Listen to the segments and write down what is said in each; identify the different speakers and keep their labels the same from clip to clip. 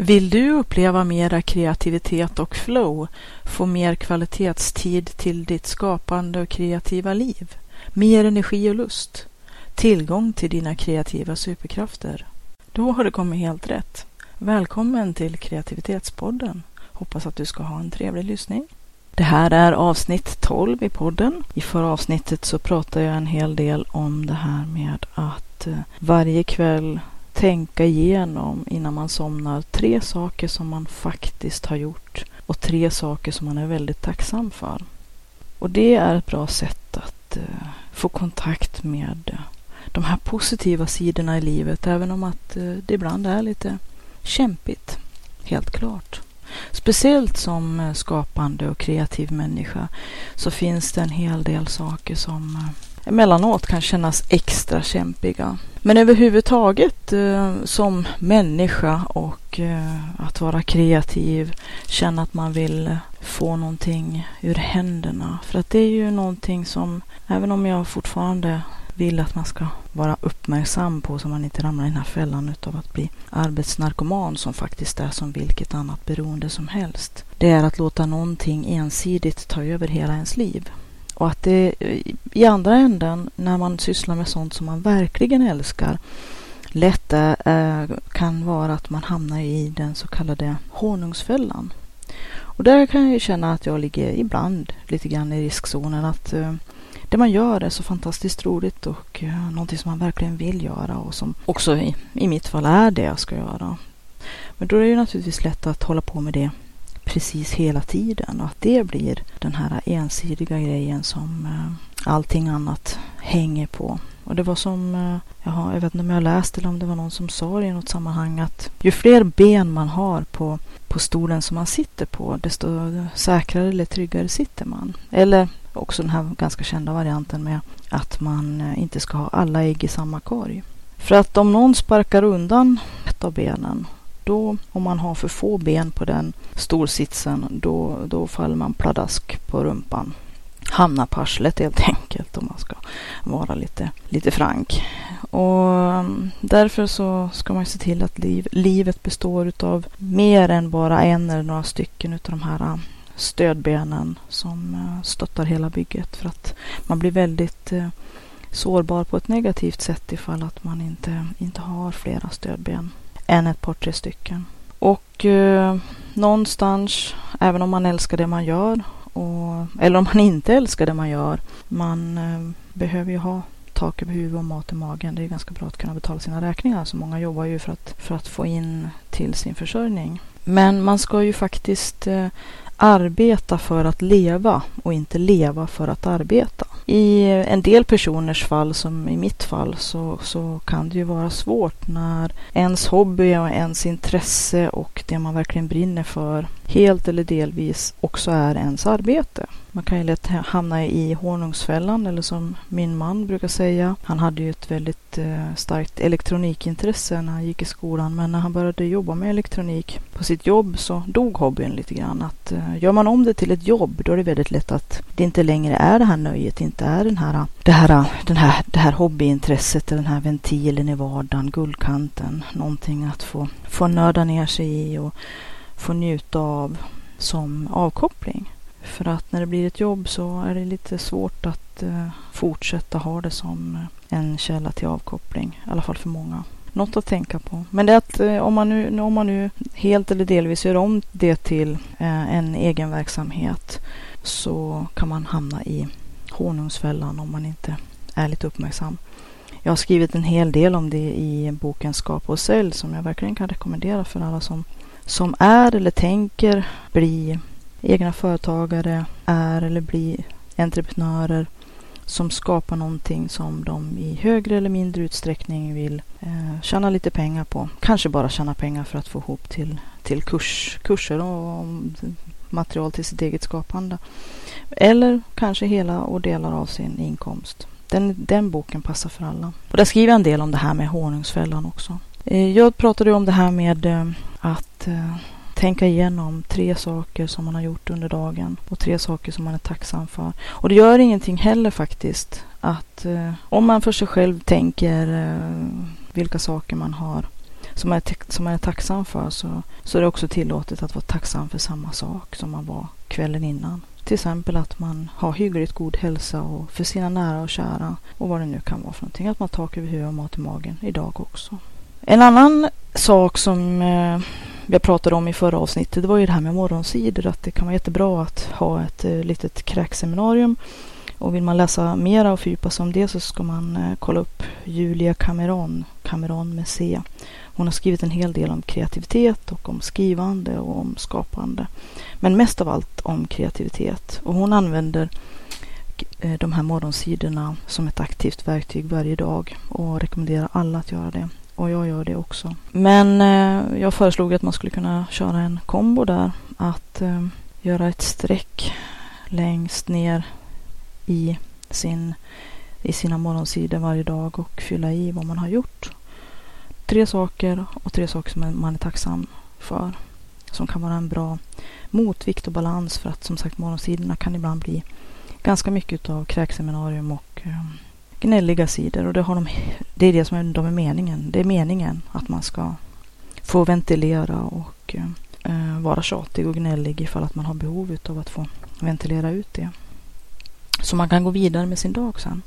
Speaker 1: Vill du uppleva mera kreativitet och flow, få mer kvalitetstid till ditt skapande och kreativa liv, mer energi och lust, tillgång till dina kreativa superkrafter? Då har du kommit helt rätt. Välkommen till Kreativitetspodden. Hoppas att du ska ha en trevlig lyssning. Det här är avsnitt 12 i podden. I förra avsnittet så pratade jag en hel del om det här med att eh, varje kväll tänka igenom innan man somnar tre saker som man faktiskt har gjort och tre saker som man är väldigt tacksam för. Och det är ett bra sätt att eh, få kontakt med eh, de här positiva sidorna i livet, även om att eh, det ibland är lite kämpigt. Helt klart. Speciellt som skapande och kreativ människa så finns det en hel del saker som emellanåt kan kännas extra kämpiga. Men överhuvudtaget eh, som människa och eh, att vara kreativ, känna att man vill eh, få någonting ur händerna. För att det är ju någonting som, även om jag fortfarande vill att man ska vara uppmärksam på så man inte ramlar i den här fällan utav att bli arbetsnarkoman som faktiskt är som vilket annat beroende som helst. Det är att låta någonting ensidigt ta över hela ens liv. Och att det i andra änden, när man sysslar med sånt som man verkligen älskar, lätt eh, kan vara att man hamnar i den så kallade honungsfällan. Och där kan jag ju känna att jag ligger ibland lite grann i riskzonen. Att eh, det man gör är så fantastiskt roligt och eh, någonting som man verkligen vill göra och som också i, i mitt fall är det jag ska göra. Men då är det ju naturligtvis lätt att hålla på med det precis hela tiden och att det blir den här ensidiga grejen som eh, allting annat hänger på. Och det var som, eh, jaha, jag vet inte om jag läst eller om det var någon som sa det i något sammanhang att ju fler ben man har på, på stolen som man sitter på desto säkrare eller tryggare sitter man. Eller också den här ganska kända varianten med att man eh, inte ska ha alla ägg i samma korg. För att om någon sparkar undan ett av benen då, om man har för få ben på den stolsitsen, då, då faller man pladask på rumpan. Hamnar på arslet helt enkelt om man ska vara lite, lite frank. Och mm, därför så ska man se till att liv, livet består av mer än bara en eller några stycken av de här mm, stödbenen som mm, stöttar hela bygget. För att man blir väldigt eh, sårbar på ett negativt sätt ifall att man inte, inte har flera stödben än ett par, tre stycken. Och eh, någonstans, även om man älskar det man gör, och, eller om man inte älskar det man gör, man eh, behöver ju ha tak över huvudet och mat i magen. Det är ganska bra att kunna betala sina räkningar. Så många jobbar ju för att, för att få in till sin försörjning. Men man ska ju faktiskt eh, arbeta för att leva och inte leva för att arbeta. I en del personers fall, som i mitt fall, så, så kan det ju vara svårt när ens hobby och ens intresse och det man verkligen brinner för helt eller delvis också är ens arbete. Man kan ju lätt hamna i honungsfällan eller som min man brukar säga. Han hade ju ett väldigt eh, starkt elektronikintresse när han gick i skolan men när han började jobba med elektronik på sitt jobb så dog hobbyn lite grann. Att, eh, gör man om det till ett jobb då är det väldigt lätt att det inte längre är det här nöjet, inte är den här, det, här, den här, det här hobbyintresset, den här ventilen i vardagen, guldkanten, någonting att få, få nörda ner sig i och få njuta av som avkoppling. För att när det blir ett jobb så är det lite svårt att eh, fortsätta ha det som eh, en källa till avkoppling. I alla fall för många. Något att tänka på. Men det är att eh, om, man nu, om man nu helt eller delvis gör om det till en egen verksamhet så kan man hamna i honungsfällan om man inte är lite uppmärksam. Jag har skrivit en hel del om det i boken Skapa och sälj som jag verkligen kan rekommendera för alla som, som är eller tänker bli egna företagare är eller blir entreprenörer som skapar någonting som de i högre eller mindre utsträckning vill eh, tjäna lite pengar på. Kanske bara tjäna pengar för att få ihop till, till kurs, kurser och material till sitt eget skapande. Eller kanske hela och delar av sin inkomst. Den, den boken passar för alla. Och där skriver jag en del om det här med honungsfällan också. Eh, jag pratade om det här med eh, att eh, tänka igenom tre saker som man har gjort under dagen och tre saker som man är tacksam för. Och det gör ingenting heller faktiskt att eh, om man för sig själv tänker eh, vilka saker man har som man är, som man är tacksam för så, så är det också tillåtet att vara tacksam för samma sak som man var kvällen innan. Till exempel att man har hyggligt god hälsa och för sina nära och kära och vad det nu kan vara för någonting. Att man har tak över huvudet och mat i magen idag också. En annan sak som eh, jag pratade om i förra avsnittet det var ju det här med morgonsidor. Att det kan vara jättebra att ha ett eh, litet kräkseminarium. Och vill man läsa mera och fördjupa sig om det så ska man eh, kolla upp Julia Cameron, Cameron med C. Hon har skrivit en hel del om kreativitet och om skrivande och om skapande. Men mest av allt om kreativitet. Och hon använder de här morgonsidorna som ett aktivt verktyg varje dag och rekommenderar alla att göra det. Och jag gör det också. Men eh, jag föreslog att man skulle kunna köra en kombo där. Att eh, göra ett streck längst ner i, sin, i sina morgonsidor varje dag och fylla i vad man har gjort tre saker och tre saker som man är tacksam för. Som kan vara en bra motvikt och balans för att som sagt morgonsidorna kan ibland bli ganska mycket av kräkseminarium och eh, gnälliga sidor. Och det, har de, det är det som är, de är meningen. Det är meningen att man ska få ventilera och eh, vara tjatig och gnällig ifall att man har behov av att få ventilera ut det. Så man kan gå vidare med sin dag sen.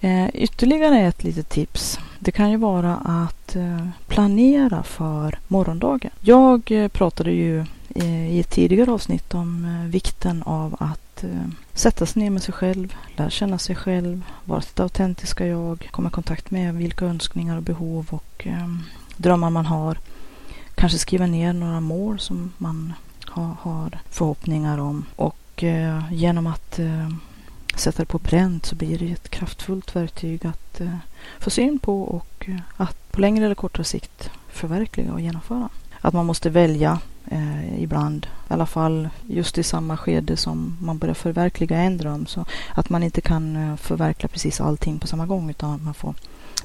Speaker 1: Eh, ytterligare ett litet tips. Det kan ju vara att eh, planera för morgondagen. Jag eh, pratade ju Eh, i ett tidigare avsnitt om eh, vikten av att eh, sätta sig ner med sig själv, lära känna sig själv, vara sitt autentiska jag, komma i kontakt med vilka önskningar och behov och drömmar man har. Kanske skriva ner några mål som man har förhoppningar om och genom att sätta det på pränt så blir det ett kraftfullt verktyg att få syn på och att på längre eller kortare sikt förverkliga och genomföra. Att man måste välja eh, ibland, i alla fall just i samma skede som man börjar förverkliga en dröm. Så att man inte kan eh, förverkliga precis allting på samma gång utan man får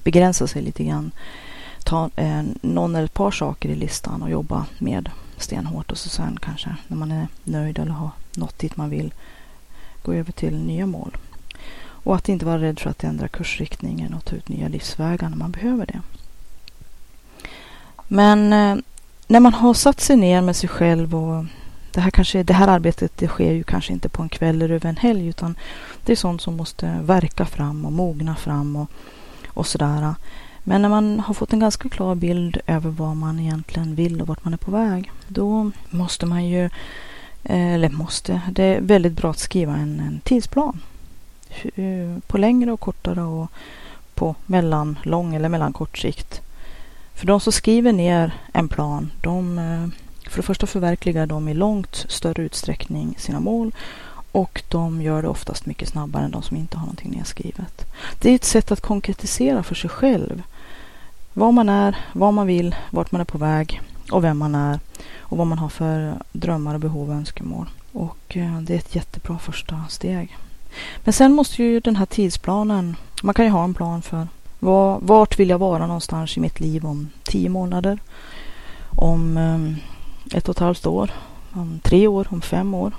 Speaker 1: begränsa sig lite grann. Ta eh, någon eller ett par saker i listan och jobba med stenhårt och så sen kanske när man är nöjd eller har nått dit man vill gå över till nya mål. Och att inte vara rädd för att ändra kursriktningen och ta ut nya livsvägar när man behöver det. Men eh, när man har satt sig ner med sig själv och det här, kanske, det här arbetet det sker ju kanske inte på en kväll eller över en helg utan det är sånt som måste verka fram och mogna fram och, och sådär. Men när man har fått en ganska klar bild över vad man egentligen vill och vart man är på väg då måste man ju eh, eller måste, det är väldigt bra att skriva en, en tidsplan. Eh, på längre och kortare och på mellanlång eller mellankort sikt. För de som skriver ner en plan, de eh, för det första förverkligar de i långt större utsträckning sina mål och de gör det oftast mycket snabbare än de som inte har någonting nedskrivet. Det är ett sätt att konkretisera för sig själv vad man är, vad man vill, vart man är på väg och vem man är och vad man har för drömmar och behov och önskemål. Och eh, det är ett jättebra första steg. Men sen måste ju den här tidsplanen, man kan ju ha en plan för var, vart vill jag vara någonstans i mitt liv om tio månader, om ehm, ett och ett halvt år, om tre år, om fem år.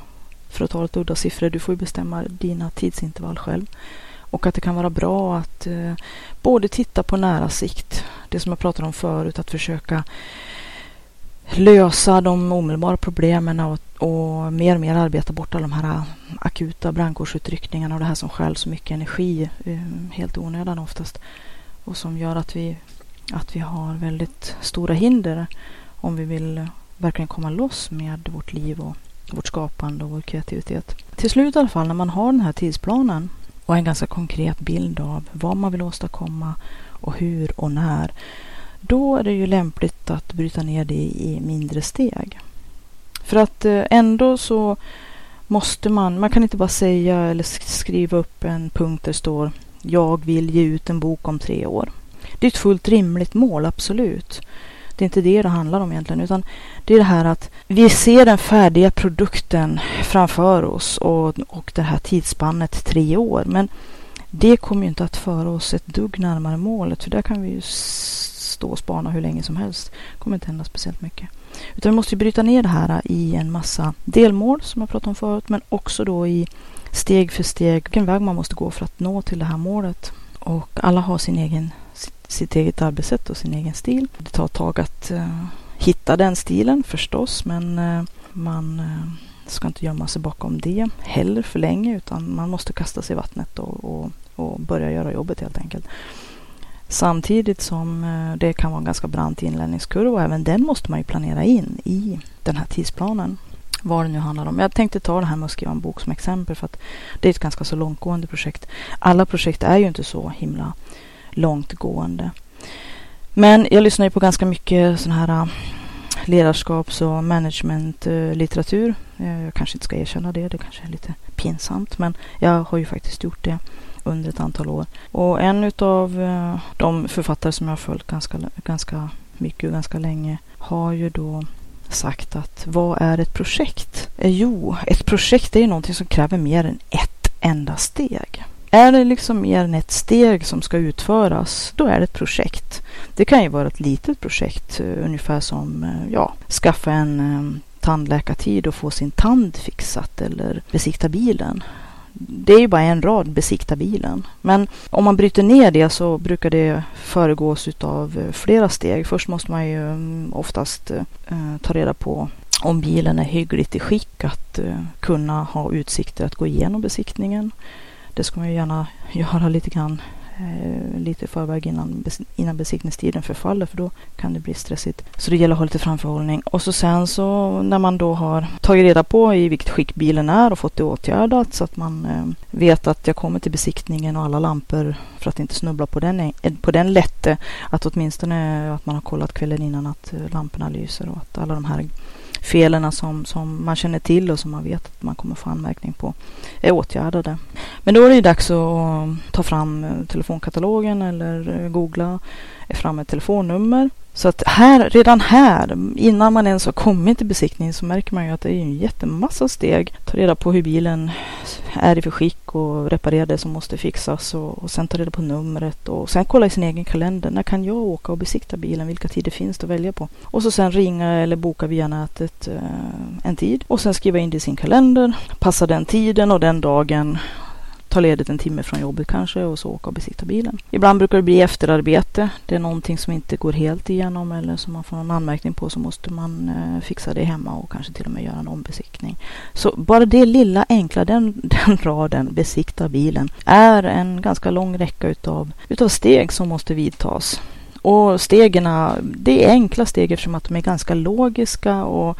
Speaker 1: För att ta lite udda siffror, du får ju bestämma dina tidsintervall själv. Och att det kan vara bra att eh, både titta på nära sikt, det som jag pratade om förut, att försöka lösa de omedelbara problemen och, och mer och mer arbeta bort alla de här eh, akuta brandkårsutryckningarna och det här som stjäl så mycket energi eh, helt i onödan oftast och som gör att vi, att vi har väldigt stora hinder om vi vill verkligen komma loss med vårt liv och vårt skapande och vår kreativitet. Till slut i alla fall när man har den här tidsplanen och en ganska konkret bild av vad man vill åstadkomma och hur och när då är det ju lämpligt att bryta ner det i mindre steg. För att eh, ändå så måste man, man kan inte bara säga eller skriva upp en punkt där det står jag vill ge ut en bok om tre år. Det är ett fullt rimligt mål, absolut. Det är inte det det handlar om egentligen, utan det är det här att vi ser den färdiga produkten framför oss och, och det här tidsspannet tre år. Men det kommer ju inte att föra oss ett dugg närmare målet, för där kan vi ju stå och spana hur länge som helst. Det kommer inte hända speciellt mycket. Utan vi måste bryta ner det här i en massa delmål som jag pratade om förut, men också då i steg för steg vilken väg man måste gå för att nå till det här målet. Och alla har sin egen, sitt eget arbetssätt och sin egen stil. Det tar ett tag att uh, hitta den stilen förstås, men uh, man uh, ska inte gömma sig bakom det heller för länge, utan man måste kasta sig i vattnet och, och, och börja göra jobbet helt enkelt. Samtidigt som eh, det kan vara en ganska brant inlärningskurva och även den måste man ju planera in i den här tidsplanen vad det nu handlar om. Jag tänkte ta det här med att skriva en bok som exempel för att det är ett ganska så långtgående projekt. Alla projekt är ju inte så himla långtgående. Men jag lyssnar ju på ganska mycket sån här eh, ledarskaps och managementlitteratur. Eh, jag kanske inte ska erkänna det, det kanske är lite pinsamt, men jag har ju faktiskt gjort det under ett antal år. Och en av eh, de författare som jag har följt ganska, ganska mycket och ganska länge har ju då sagt att vad är ett projekt? Eh, jo, ett projekt är ju någonting som kräver mer än ett enda steg. Är det liksom mer än ett steg som ska utföras, då är det ett projekt. Det kan ju vara ett litet projekt, eh, ungefär som ja, skaffa en tandläkartid och få sin tand fixat eller besikta bilen det är ju bara en rad, besikta bilen. Men om man bryter ner det så brukar det föregås av eh, flera steg. Först måste man ju mm, oftast eh, eh, ta reda på om bilen är hyggligt i skick att eh, kunna ha utsikter att gå igenom besiktningen. Det ska man ju gärna göra lite grann Eh, lite i förväg innan, innan besiktningstiden förfaller för då kan det bli stressigt. Så det gäller att ha lite framförhållning. Och så sen så när man då har tagit reda på i vilket skick bilen är och fått det åtgärdat så att man eh, vet att jag kommer till besiktningen och alla lampor för att inte snubbla på den, eh, på den lätte. Att åtminstone att man har kollat kvällen innan att eh, lamporna lyser och att alla de här felen som, som man känner till och som man vet att man kommer få anmärkning på är åtgärdade. Men då är det ju dags att ta fram eh, telefonkatalogen eller eh, googla fram ett telefonnummer. Så att här, redan här, innan man ens har kommit till besiktningen så märker man ju att det är en jättemassa steg. Ta reda på hur bilen är i för skick och reparera det som måste fixas och, och sen ta reda på numret och sen kolla i sin egen kalender. När kan jag åka och besikta bilen? Vilka tider finns det att välja på? Och så sen ringa eller boka via nätet eh, en tid och sen skriva in det i sin kalender. Passa den tiden och den dagen ta ledigt en timme från jobbet kanske och så åka och besikta bilen. Ibland brukar det bli efterarbete. Det är någonting som inte går helt igenom eller som man får en anmärkning på så måste man eh, fixa det hemma och kanske till och med göra en ombesiktning. Så bara det lilla enkla, den, den raden, besikta bilen, är en ganska lång räcka utav, utav steg som måste vidtas. Och stegen, det är enkla steg eftersom att de är ganska logiska och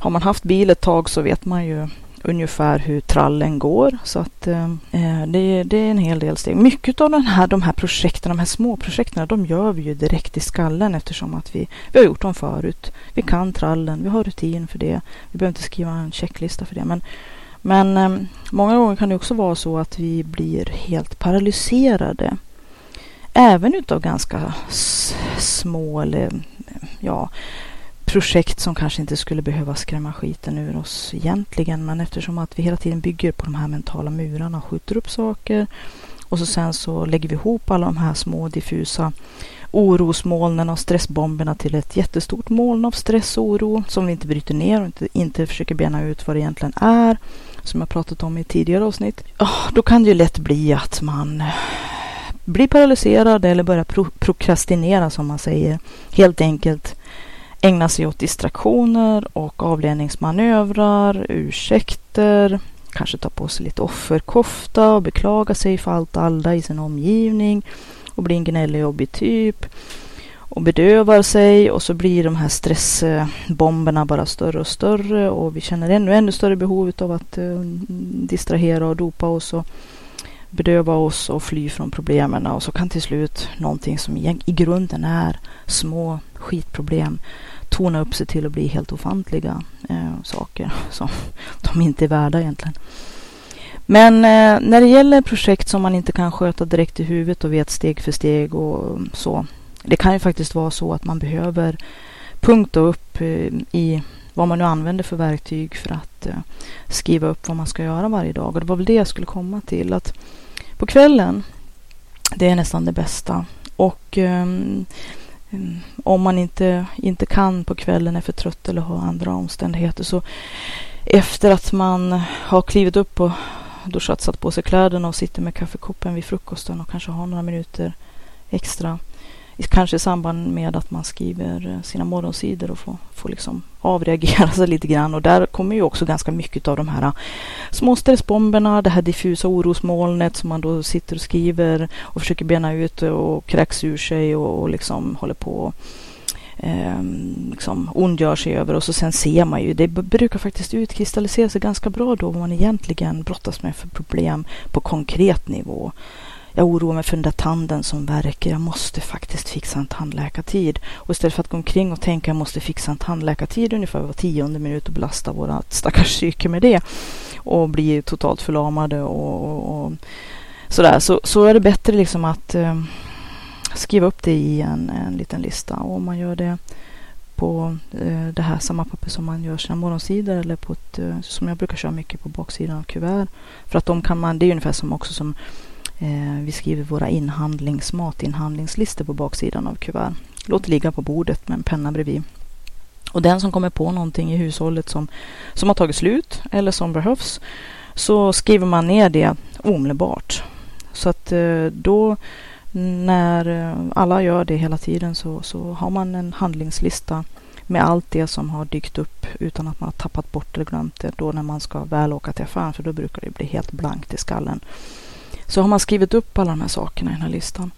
Speaker 1: har man haft bil ett tag så vet man ju ungefär hur trallen går. Så att eh, eh, det, det, är en hel del steg. Mycket av den här, de här projekten, de här små projekten, de gör vi ju direkt i skallen eftersom att vi, vi har gjort dem förut. Vi kan trallen, vi har rutin för det. Vi behöver inte skriva en checklista för det. Men, men eh, många gånger kan det också vara så att vi blir helt paralyserade. Även utav ganska små eller ja, projekt som kanske inte skulle behöva skrämma skiten ur oss egentligen. Men eftersom att vi hela tiden bygger på de här mentala murarna och skjuter upp saker och så sen så lägger vi ihop alla de här små diffusa orosmolnen och stressbomberna till ett jättestort moln av stress och oro som vi inte bryter ner och inte, inte försöker bena ut vad det egentligen är. Som jag pratat om i tidigare avsnitt. Oh, då kan det ju lätt bli att man blir paralyserad eller börjar pro prokrastinera som man säger. Helt enkelt ägna sig åt distraktioner och avledningsmanövrar, ursäkter, kanske ta på sig lite offerkofta och beklaga sig för allt och alla i sin omgivning och bli en gnällig jobbig typ och bedövar sig och så blir de här stressbomberna bara större och större och vi känner ännu, ännu större behov av att eh, distrahera och dopa oss och bedöva oss och fly från problemen och så kan till slut någonting som i, grunden är små skitproblem tona upp sig till att bli helt ofantliga eh, saker som de inte är värda egentligen. Men eh, när det gäller projekt som man inte kan sköta direkt i huvudet och vet steg för steg och så. det kan ju faktiskt vara så att man behöver punkta upp eh, i vad man nu använder för verktyg för att eh, skriva upp vad man ska göra varje dag. Och det var väl det jag skulle komma till. att På kvällen, det är nästan det bästa. Och um, om man inte, inte kan på kvällen, är för trött eller har andra omständigheter så efter att man har klivit upp och duschat, satt på sig kläderna och sitter med kaffekoppen vid frukosten och kanske har några minuter extra kanske i samband med att man skriver eh, sina morgonsidor och får, får liksom avreagera sig lite grann. Och där kommer ju också ganska mycket av de här eh, små stressbomberna, det här diffusa orosmolnet som man då sitter och skriver och försöker bena ut och kräks ur sig och, och liksom håller på eh, liksom ondgör sig över och så sen ser man ju, det brukar faktiskt utkristallisera sig ganska bra då vad man egentligen brottas med för problem på konkret nivå. Jag oroar mig för den där tanden som verkar. Jag måste faktiskt fixa en tandläkartid. Och istället för att gå omkring och tänka jag måste fixa en tandläkartid ungefär var tionde minut och belasta våra stackars psyke med det och bli totalt förlamade och, och, och sådär så, så är det bättre liksom att eh, skriva upp det i en, en liten lista. Och om man gör det på eh, det här samma papper som man gör sina morgonsidor eller på ett, eh, som jag brukar köra mycket på baksidan av kuvert. För att de kan man, det är ungefär som också som Eh, vi skriver våra inhandlings, matinhandlingslistor på baksidan av kuvert. Låt ligga på bordet med en penna bredvid. Och den som kommer på någonting i hushållet som, som har tagit slut eller som behövs så skriver man ner det omedelbart. Så att eh, då när eh, alla gör det hela tiden så, så har man en handlingslista med allt det som har dykt upp utan att man har tappat bort eller glömt det då när man ska väl åka till affären för då brukar det bli helt blankt i skallen så har man skrivit upp alla de här sakerna i den här listan.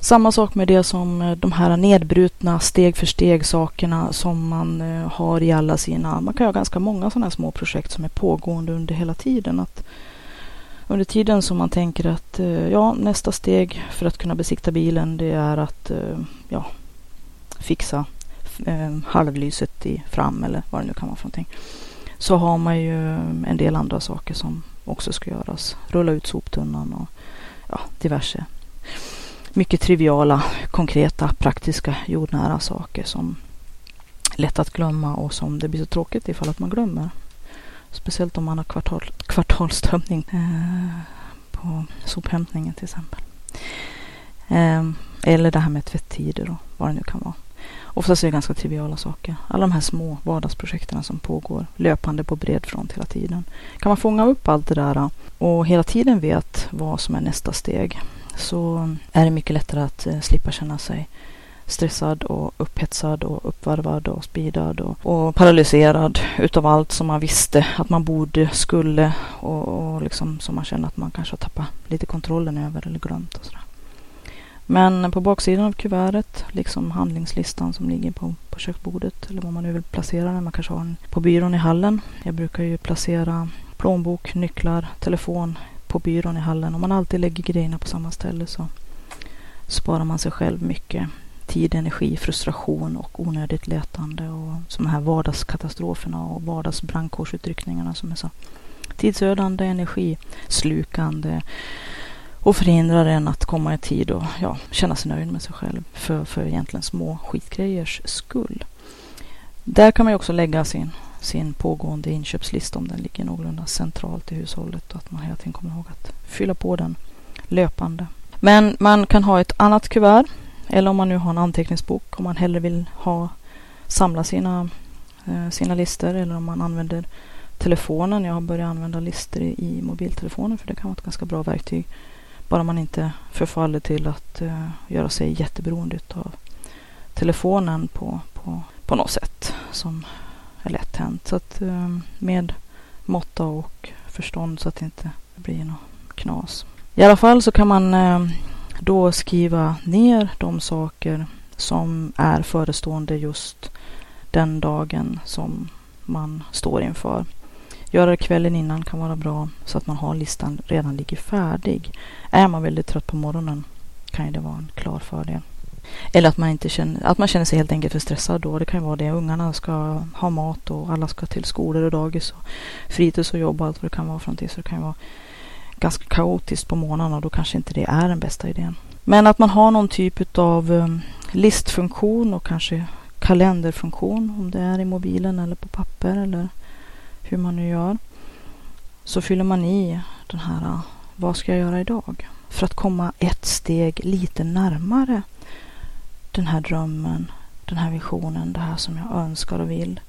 Speaker 1: Samma sak med det som eh, de här nedbrutna steg för steg sakerna som man eh, har i alla sina, man kan ha ganska många sådana här små projekt som är pågående under hela tiden. Att under tiden som man tänker att eh, ja, nästa steg för att kunna besikta bilen det är att ja, fixa halvlyset i fram eller vad det nu kan vara för någonting. Så har man ju en del andra saker som också ska göras. Rulla ut soptunnan och ja, diverse mycket triviala, konkreta, praktiska, jordnära saker som är lätt att glömma och som det blir så tråkigt ifall att man glömmer. Speciellt om man har kvartal, kvartalstömning eh, på sophämtningen till exempel. Eh, eller det här med tvättider och vad det nu kan vara. Oftast är det ganska triviala saker. Alla de här små vardagsprojekten som pågår löpande på bred front hela tiden. Kan man fånga upp allt det där eh, och hela tiden vet vad som är nästa steg så är det mycket lättare att eh, slippa känna sig stressad och upphetsad och uppvarvad och speedad och, och paralyserad utav allt som man visste att man borde, skulle och, och liksom som man känner att man kanske har tappat lite kontrollen över eller glömt och sådär. Men på baksidan av kuvertet, liksom handlingslistan som ligger på, på köksbordet eller vad man nu vill placera den. Man kanske har den på byrån i hallen. Jag brukar ju placera plånbok, nycklar, telefon på byrån i hallen. Om man alltid lägger grejerna på samma ställe så sparar man sig själv mycket tid, energi, frustration och onödigt letande och de här vardagskatastroferna och vardagsbrandkårsutryckningarna som är så tidsödande, energislukande och förhindrar en att komma i tid och ja, känna sig nöjd med sig själv för, för egentligen små skitgrejers skull. Där kan man ju också lägga sin, sin pågående inköpslista om den ligger någorlunda centralt i hushållet och att man hela tiden kommer ihåg att fylla på den löpande. Men man kan ha ett annat kuvert eller om man nu har en anteckningsbok om man hellre vill ha samla sina, eh, sina listor eller om man använder telefonen. Jag har börjat använda listor i, i mobiltelefonen för det kan vara ett ganska bra verktyg bara man inte förfaller till att uh, göra sig jätteberoende av telefonen på, på, på något sätt som är lätt hänt. Så att uh, med måtta och förstånd så att det inte blir något knas. I alla fall så kan man uh, då skriva ner de saker som är förestående just den dagen som man står inför. Göra det kvällen innan kan vara bra så att man har listan redan ligger färdig. Är man väldigt trött på morgonen kan ju det vara en klar fördel. Eller att man, inte känner, att man känner sig helt enkelt för stressad då. Det kan ju vara det. Ungarna ska ha mat och alla ska till skolor och dagis och fritids och jobb och allt vad det kan vara för någonting. Så det kan ju vara ganska kaotiskt på morgonen och då kanske inte det är den bästa idén. Men att man har någon typ av um, listfunktion och kanske kalenderfunktion om det är i mobilen eller på papper eller hur man nu gör. Så fyller man i den här ah, vad ska jag göra idag? För att komma ett steg lite närmare den här drömmen, den här visionen, det här som jag önskar och vill.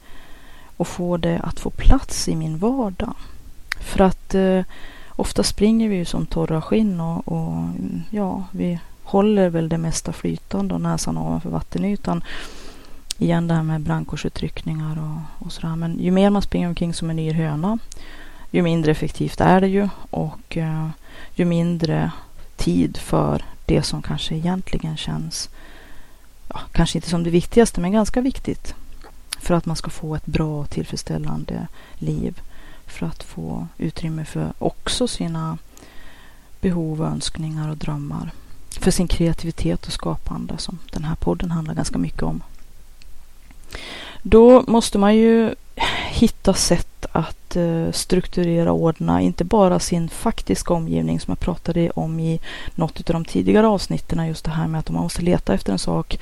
Speaker 1: Och få det att få plats i min vardag. För att eh, ofta springer vi ju som torra skinn och, och, ja, vi håller väl det mesta flytande och näsan ovanför vattenytan. Igen det här med brandkårsutryckningar och, och sådär. Men ju mer man springer omkring som en yr höna, ju mindre effektivt är det ju och eh, ju mindre tid för det som kanske egentligen känns, ja, kanske inte som det viktigaste, men ganska viktigt för att man ska få ett bra och tillfredsställande liv. För att få utrymme för också sina behov, önskningar och drömmar. För sin kreativitet och skapande som den här podden handlar ganska mycket om. Då måste man ju hitta sätt att eh, strukturera och ordna inte bara sin faktiska omgivning som jag pratade om i något av de tidigare avsnitten. Just det här med att om man måste leta efter en sak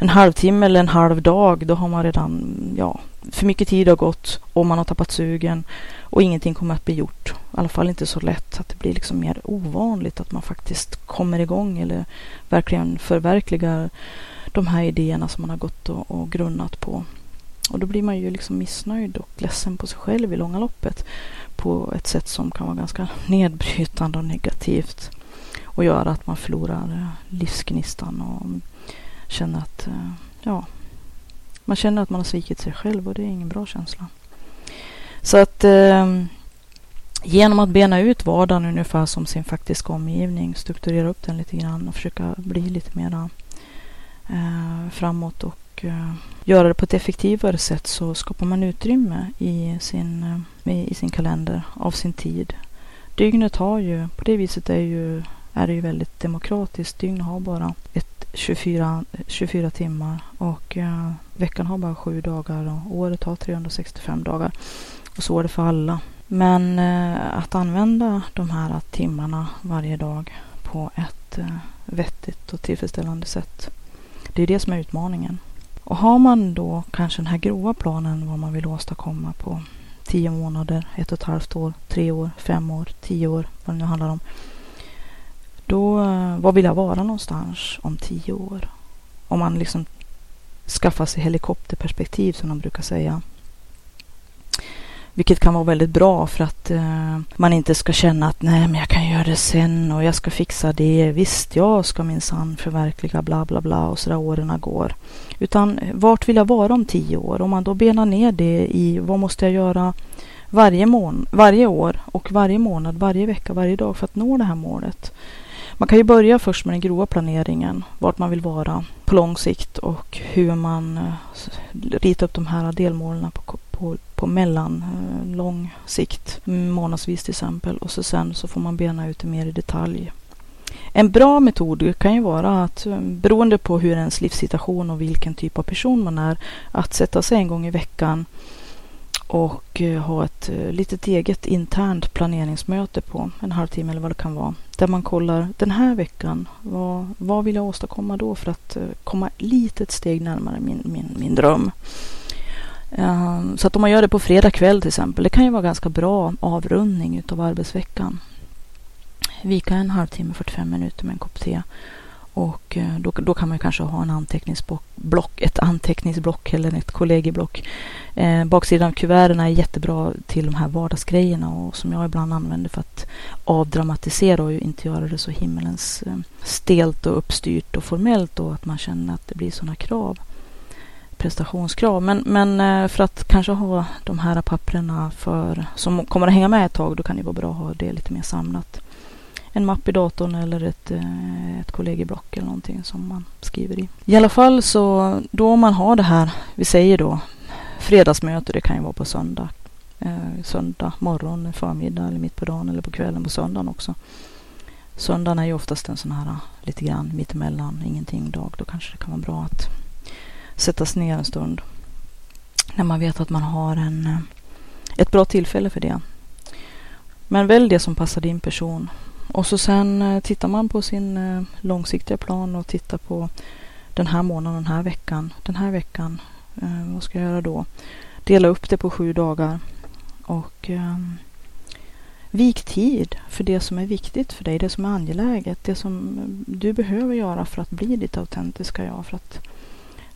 Speaker 1: en halvtimme eller en halv dag, då har man redan, ja, för mycket tid har gått och man har tappat sugen och ingenting kommer att bli gjort. I alla fall inte så lätt att det blir liksom mer ovanligt att man faktiskt kommer igång eller verkligen förverkligar de här idéerna som man har gått och, och grunnat på. Och då blir man ju liksom missnöjd och ledsen på sig själv i långa loppet på ett sätt som kan vara ganska nedbrytande och negativt och göra att man förlorar eh, livsgnistan och känner att eh, ja, man känner att man har svikit sig själv och det är ingen bra känsla. Så att eh, genom att bena ut vardagen ungefär som sin faktiska omgivning, strukturera upp den lite grann och försöka bli lite mera eh, framåt och Eh, göra det på ett effektivare sätt så skapar man utrymme i sin, eh, i sin kalender av sin tid. Dygnet har ju, på det viset är, ju, är det ju väldigt demokratiskt. Dygnet har bara ett 24, 24 timmar och eh, veckan har bara sju dagar och året har 365 dagar. Och så är det för alla. Men eh, att använda de här timmarna varje dag på ett eh, vettigt och tillfredsställande sätt. Det är det som är utmaningen. Och har man då kanske den här grova planen vad man vill åstadkomma på tio månader, ett och ett halvt år, tre år, fem år, tio år, vad det nu handlar om. Då, eh, var vill jag vara någonstans om tio år? Om man liksom skaffar sig helikopterperspektiv som de brukar säga. Vilket kan vara väldigt bra för att eh, man inte ska känna att nej men jag kan göra det sen och jag ska fixa det. Visst, jag ska minsann förverkliga bla bla bla och så där åren går. Utan vart vill jag vara om tio år? Om man då benar ner det i vad måste jag göra varje, mån varje år och varje månad, varje vecka, varje dag för att nå det här målet. Man kan ju börja först med den grova planeringen, vart man vill vara på lång sikt och hur man eh, ritar upp de här delmålen på, på, på mellan eh, lång sikt, månadsvis till exempel. Och så sen så får man bena ut det mer i detalj. En bra metod kan ju vara att eh, beroende på hur ens livssituation och vilken typ av person man är, att sätta sig en gång i veckan och eh, ha ett eh, litet eget internt planeringsmöte på en halvtimme eller vad det kan vara. Där man kollar den här veckan, vad, vad vill jag åstadkomma då för att komma ett litet steg närmare min, min, min dröm. Um, så att om man gör det på fredag kväll till exempel, det kan ju vara ganska bra avrundning utav arbetsveckan. Vika en halvtimme, 45 minuter med en kopp te och eh, då, då kan man kanske ha en anteckningsblock, ett anteckningsblock eller ett kollegieblock. Eh, baksidan av kuverten är jättebra till de här vardagsgrejerna och som jag ibland använder för att avdramatisera och inte göra det så himmelens eh, stelt och uppstyrt och formellt och att man känner att det blir sådana krav prestationskrav. Men, men eh, för att kanske ha de här papperna för, som kommer att hänga med ett tag, då kan det vara bra att ha det lite mer samlat en mapp i datorn eller ett, eh, ett kollegieblock eller någonting som man skriver i. I alla fall så då man har det här, vi säger då fredagsmöte, det kan ju vara på söndag, eh, söndag morgon, förmiddag eller mitt på dagen eller på kvällen på söndagen också. Söndagen är ju oftast en sån här lite grann mittemellan, ingenting dag. Då kanske det kan vara bra att Sättas ner en stund. När man vet att man har en, eh, ett bra tillfälle för det. Men välj det som passar din person. Och så sen eh, tittar man på sin eh, långsiktiga plan och tittar på den här månaden, den här veckan, den här veckan, vad ska jag göra då? Dela upp det på sju dagar och eh, vik tid för det som är viktigt för dig, det som är angeläget, det som du behöver göra för att bli ditt autentiska jag, för att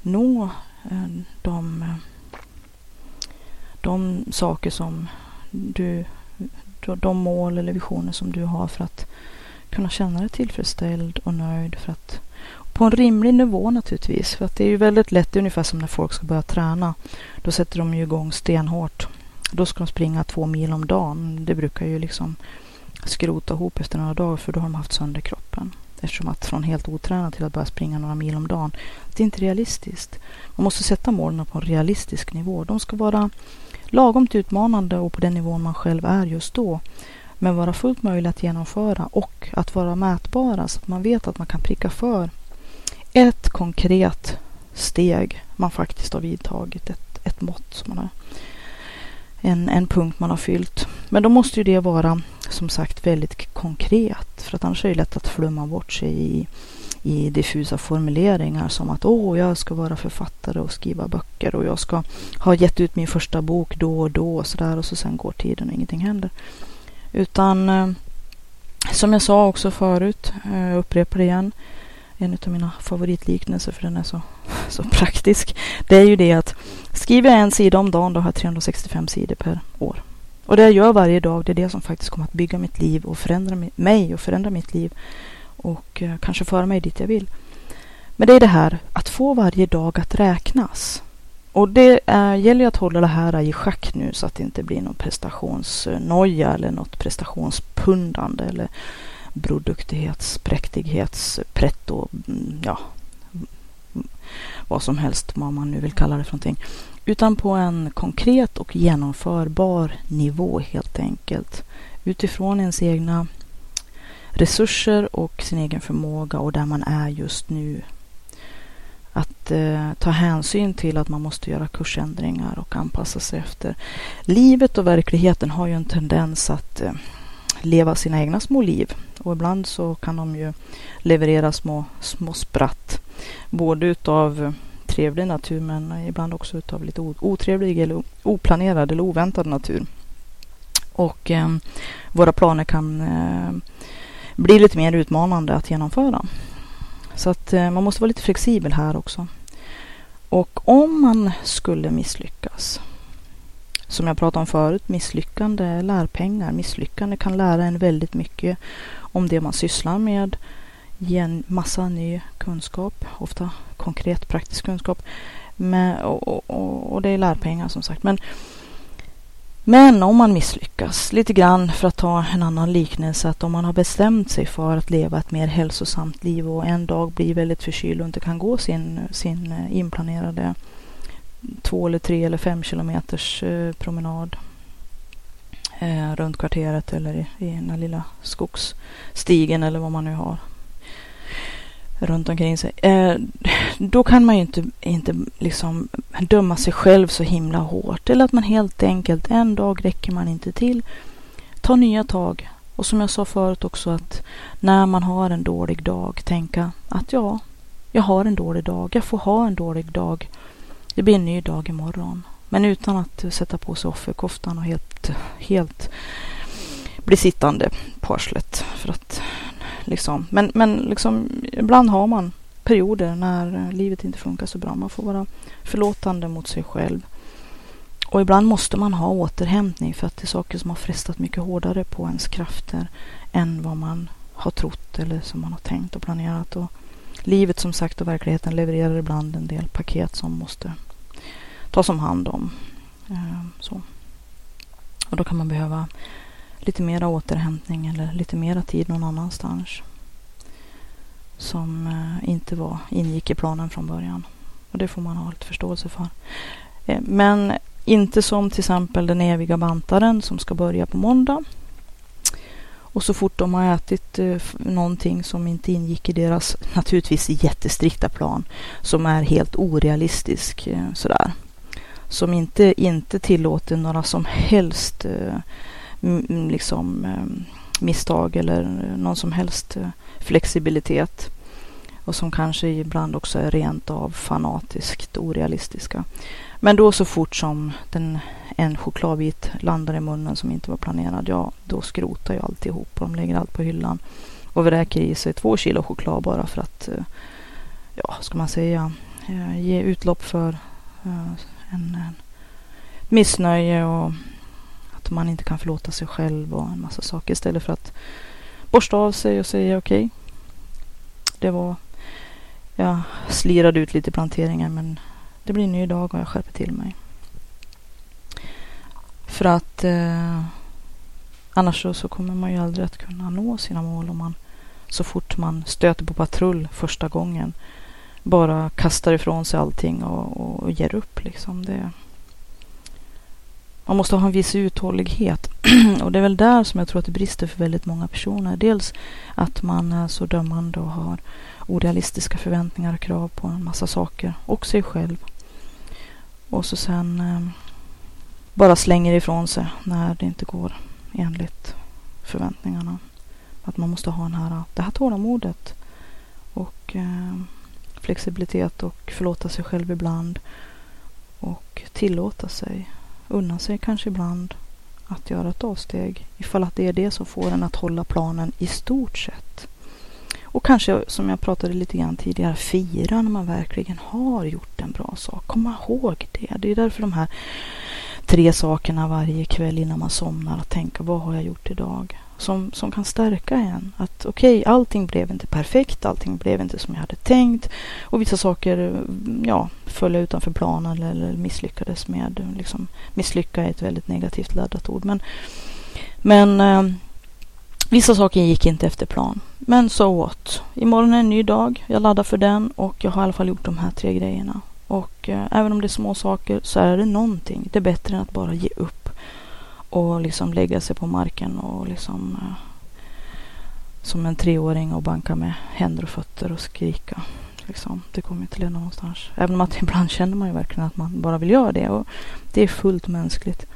Speaker 1: nå eh, de, de saker som du, de mål eller visioner som du har för att kunna känna dig tillfredsställd och nöjd för att på en rimlig nivå naturligtvis. För att det är ju väldigt lätt, det är ungefär som när folk ska börja träna. Då sätter de ju igång stenhårt. Då ska de springa två mil om dagen. Det brukar ju liksom skrota ihop efter några dagar för då har de haft sönder kroppen. Eftersom att från helt otränad till att börja springa några mil om dagen, det är inte realistiskt. Man måste sätta målen på en realistisk nivå. De ska vara lagom utmanande och på den nivån man själv är just då men vara fullt möjliga att genomföra och att vara mätbara så att man vet att man kan pricka för ett konkret steg man faktiskt har vidtagit, ett, ett mått som man har, en, en punkt man har fyllt. Men då måste ju det vara som sagt väldigt konkret för att annars är det lätt att flumma bort sig i, i diffusa formuleringar som att åh, jag ska vara författare och skriva böcker och jag ska ha gett ut min första bok då och då och sådär och så sen går tiden och ingenting händer. Utan eh, som jag sa också förut, jag upprepar det igen, en av mina favoritliknelser för den är så, så praktisk. Det är ju det att skriver jag en sida om dagen då har jag 365 sidor per år. Och det jag gör varje dag det är det som faktiskt kommer att bygga mitt liv och förändra mig och förändra mitt liv och eh, kanske föra mig dit jag vill. Men det är det här att få varje dag att räknas. Och det är, gäller att hålla det här i schack nu så att det inte blir någon prestationsnoja eller något prestationspundande eller broduktighets, präktighets, pretto, mm, ja, mm, vad som helst, vad man nu vill kalla det för någonting. Utan på en konkret och genomförbar nivå helt enkelt. Utifrån ens egna resurser och sin egen förmåga och där man är just nu att eh, ta hänsyn till att man måste göra kursändringar och anpassa sig efter. Livet och verkligheten har ju en tendens att eh, leva sina egna små liv och ibland så kan de ju leverera små, små spratt. Både utav trevlig natur men ibland också utav lite otrevlig eller oplanerad eller oväntad natur. Och eh, våra planer kan eh, bli lite mer utmanande att genomföra. Så att eh, man måste vara lite flexibel här också. Och om man skulle misslyckas, som jag pratade om förut, misslyckande lärpengar. Misslyckande kan lära en väldigt mycket om det man sysslar med, ge en massa ny kunskap, ofta konkret praktisk kunskap. Men, och, och, och det är lärpengar som sagt. Men men om man misslyckas, lite grann för att ta en annan liknelse, att om man har bestämt sig för att leva ett mer hälsosamt liv och en dag blir väldigt förkyld och inte kan gå sin, sin eh, inplanerade två eller tre eller fem kilometers eh, promenad eh, runt kvarteret eller i, i den lilla skogsstigen eller vad man nu har runt omkring sig. Eh, då kan man ju inte, inte liksom döma sig själv så himla hårt. Eller att man helt enkelt, en dag räcker man inte till. Ta nya tag. Och som jag sa förut också att när man har en dålig dag, tänka att ja, jag har en dålig dag. Jag får ha en dålig dag. Det blir en ny dag imorgon. Men utan att sätta på sig offerkoftan och helt, helt bli sittande på arslet. För att Liksom. Men, men liksom, ibland har man perioder när livet inte funkar så bra. Man får vara förlåtande mot sig själv. Och ibland måste man ha återhämtning för att det är saker som har frestat mycket hårdare på ens krafter än vad man har trott eller som man har tänkt och planerat. Och livet som sagt och verkligheten levererar ibland en del paket som måste tas om hand om. Eh, så. Och då kan man behöva lite mera återhämtning eller lite mera tid någon annanstans. Som eh, inte var, ingick i planen från början. Och det får man ha lite förståelse för. Eh, men inte som till exempel den eviga bantaren som ska börja på måndag. Och så fort de har ätit eh, någonting som inte ingick i deras naturligtvis jättestrikta plan som är helt orealistisk eh, sådär. Som inte, inte tillåter några som helst eh, liksom, eh, misstag eller eh, någon som helst eh, flexibilitet. och som kanske ibland också är rent av fanatiskt orealistiska. Men då så fort som den, en chokladbit landar i munnen som inte var planerad, ja då skrotar ju alltihop och de lägger allt på hyllan och vräker i sig två kilo choklad bara för att, eh, ja ska man säga, eh, ge utlopp för eh, en, en missnöje och att man inte kan förlåta sig själv och en massa saker istället för att borsta av sig och säga okej. Okay, det var, jag slirade ut lite planteringar men det blir en ny dag och jag skärper till mig. För att eh, annars så, så, kommer man ju aldrig att kunna nå sina mål om man så fort man stöter på patrull första gången bara kastar ifrån sig allting och, och, och ger upp liksom. Det, man måste ha en viss uthållighet. och det är väl där som jag tror att det brister för väldigt många personer. Dels att man är så dömande och har orealistiska förväntningar och krav på en massa saker och sig själv. Och så sen eh, bara slänger ifrån sig när det inte går enligt förväntningarna. Att man måste ha den här, det här tålamodet och eh, flexibilitet och förlåta sig själv ibland och tillåta sig unna sig kanske ibland att göra ett avsteg ifall att det är det som får en att hålla planen i stort sett. Och kanske som jag pratade lite grann tidigare, fira när man verkligen har gjort en bra sak. Komma ihåg det. Det är därför de här tre sakerna varje kväll innan man somnar, att tänka vad har jag gjort idag? som, som kan stärka en. Att okej, okay, allting blev inte perfekt, allting blev inte som jag hade tänkt och vissa saker ja, föll utanför planen eller, misslyckades med. Liksom, misslycka är ett väldigt negativt laddat ord. Men, men eh, vissa saker gick inte efter plan. Men så what. Imorgon är en ny dag. Jag laddar för den och jag har i alla fall gjort de här tre grejerna. Och eh, även om det är små saker så är det någonting. Det är bättre än att bara ge upp och liksom lägga sig på marken och liksom eh, som en treåring och banka med händer och fötter och skrika. Liksom. Det kommer inte leda någonstans. Även om att ibland känner man ju verkligen att man bara vill göra det. Och det är fullt mänskligt.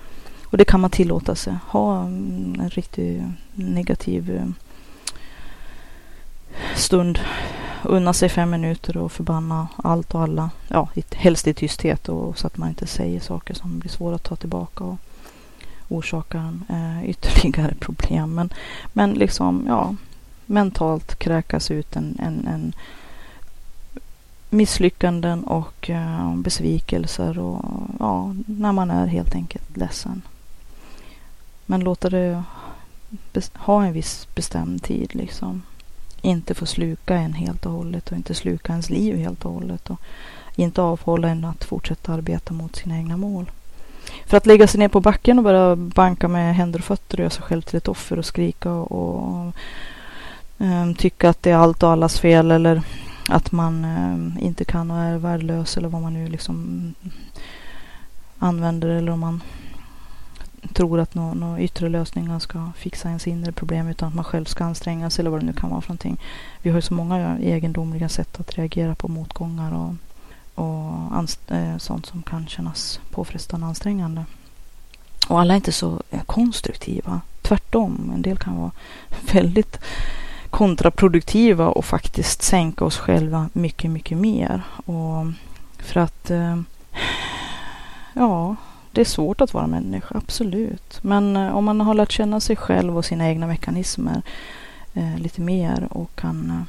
Speaker 1: Och det kan man tillåta sig. Ha mm, en riktigt negativ eh, stund. Unna sig fem minuter och förbanna allt och alla. Ja, helst i tysthet och så att man inte säger saker som blir svåra att ta tillbaka. Och orsakar eh, ytterligare problem. Men, men liksom, ja, mentalt kräkas ut en, en, en misslyckanden och eh, besvikelser och ja, när man är helt enkelt ledsen. Men låta det ha en viss bestämd tid liksom. Inte få sluka en helt och hållet och inte sluka ens liv helt och hållet och inte avhålla en att fortsätta arbeta mot sina egna mål. För att lägga sig ner på backen och börja banka med händer och fötter och göra sig själv till ett offer och skrika och, och um, tycka att det är allt och allas fel eller att man um, inte kan och är värdelös eller vad man nu liksom använder eller om man tror att några nå yttre lösningar ska fixa ens inre problem utan att man själv ska anstränga sig eller vad det nu kan vara för någonting. Vi har ju så många egendomliga sätt att reagera på motgångar och och eh, sånt som kan kännas påfrestande och ansträngande. Och alla är inte så eh, konstruktiva. Tvärtom, en del kan vara väldigt kontraproduktiva och faktiskt sänka oss själva mycket, mycket mer. Och för att eh, ja, det är svårt att vara människa, absolut. Men eh, om man har lärt känna sig själv och sina egna mekanismer eh, lite mer och kan eh,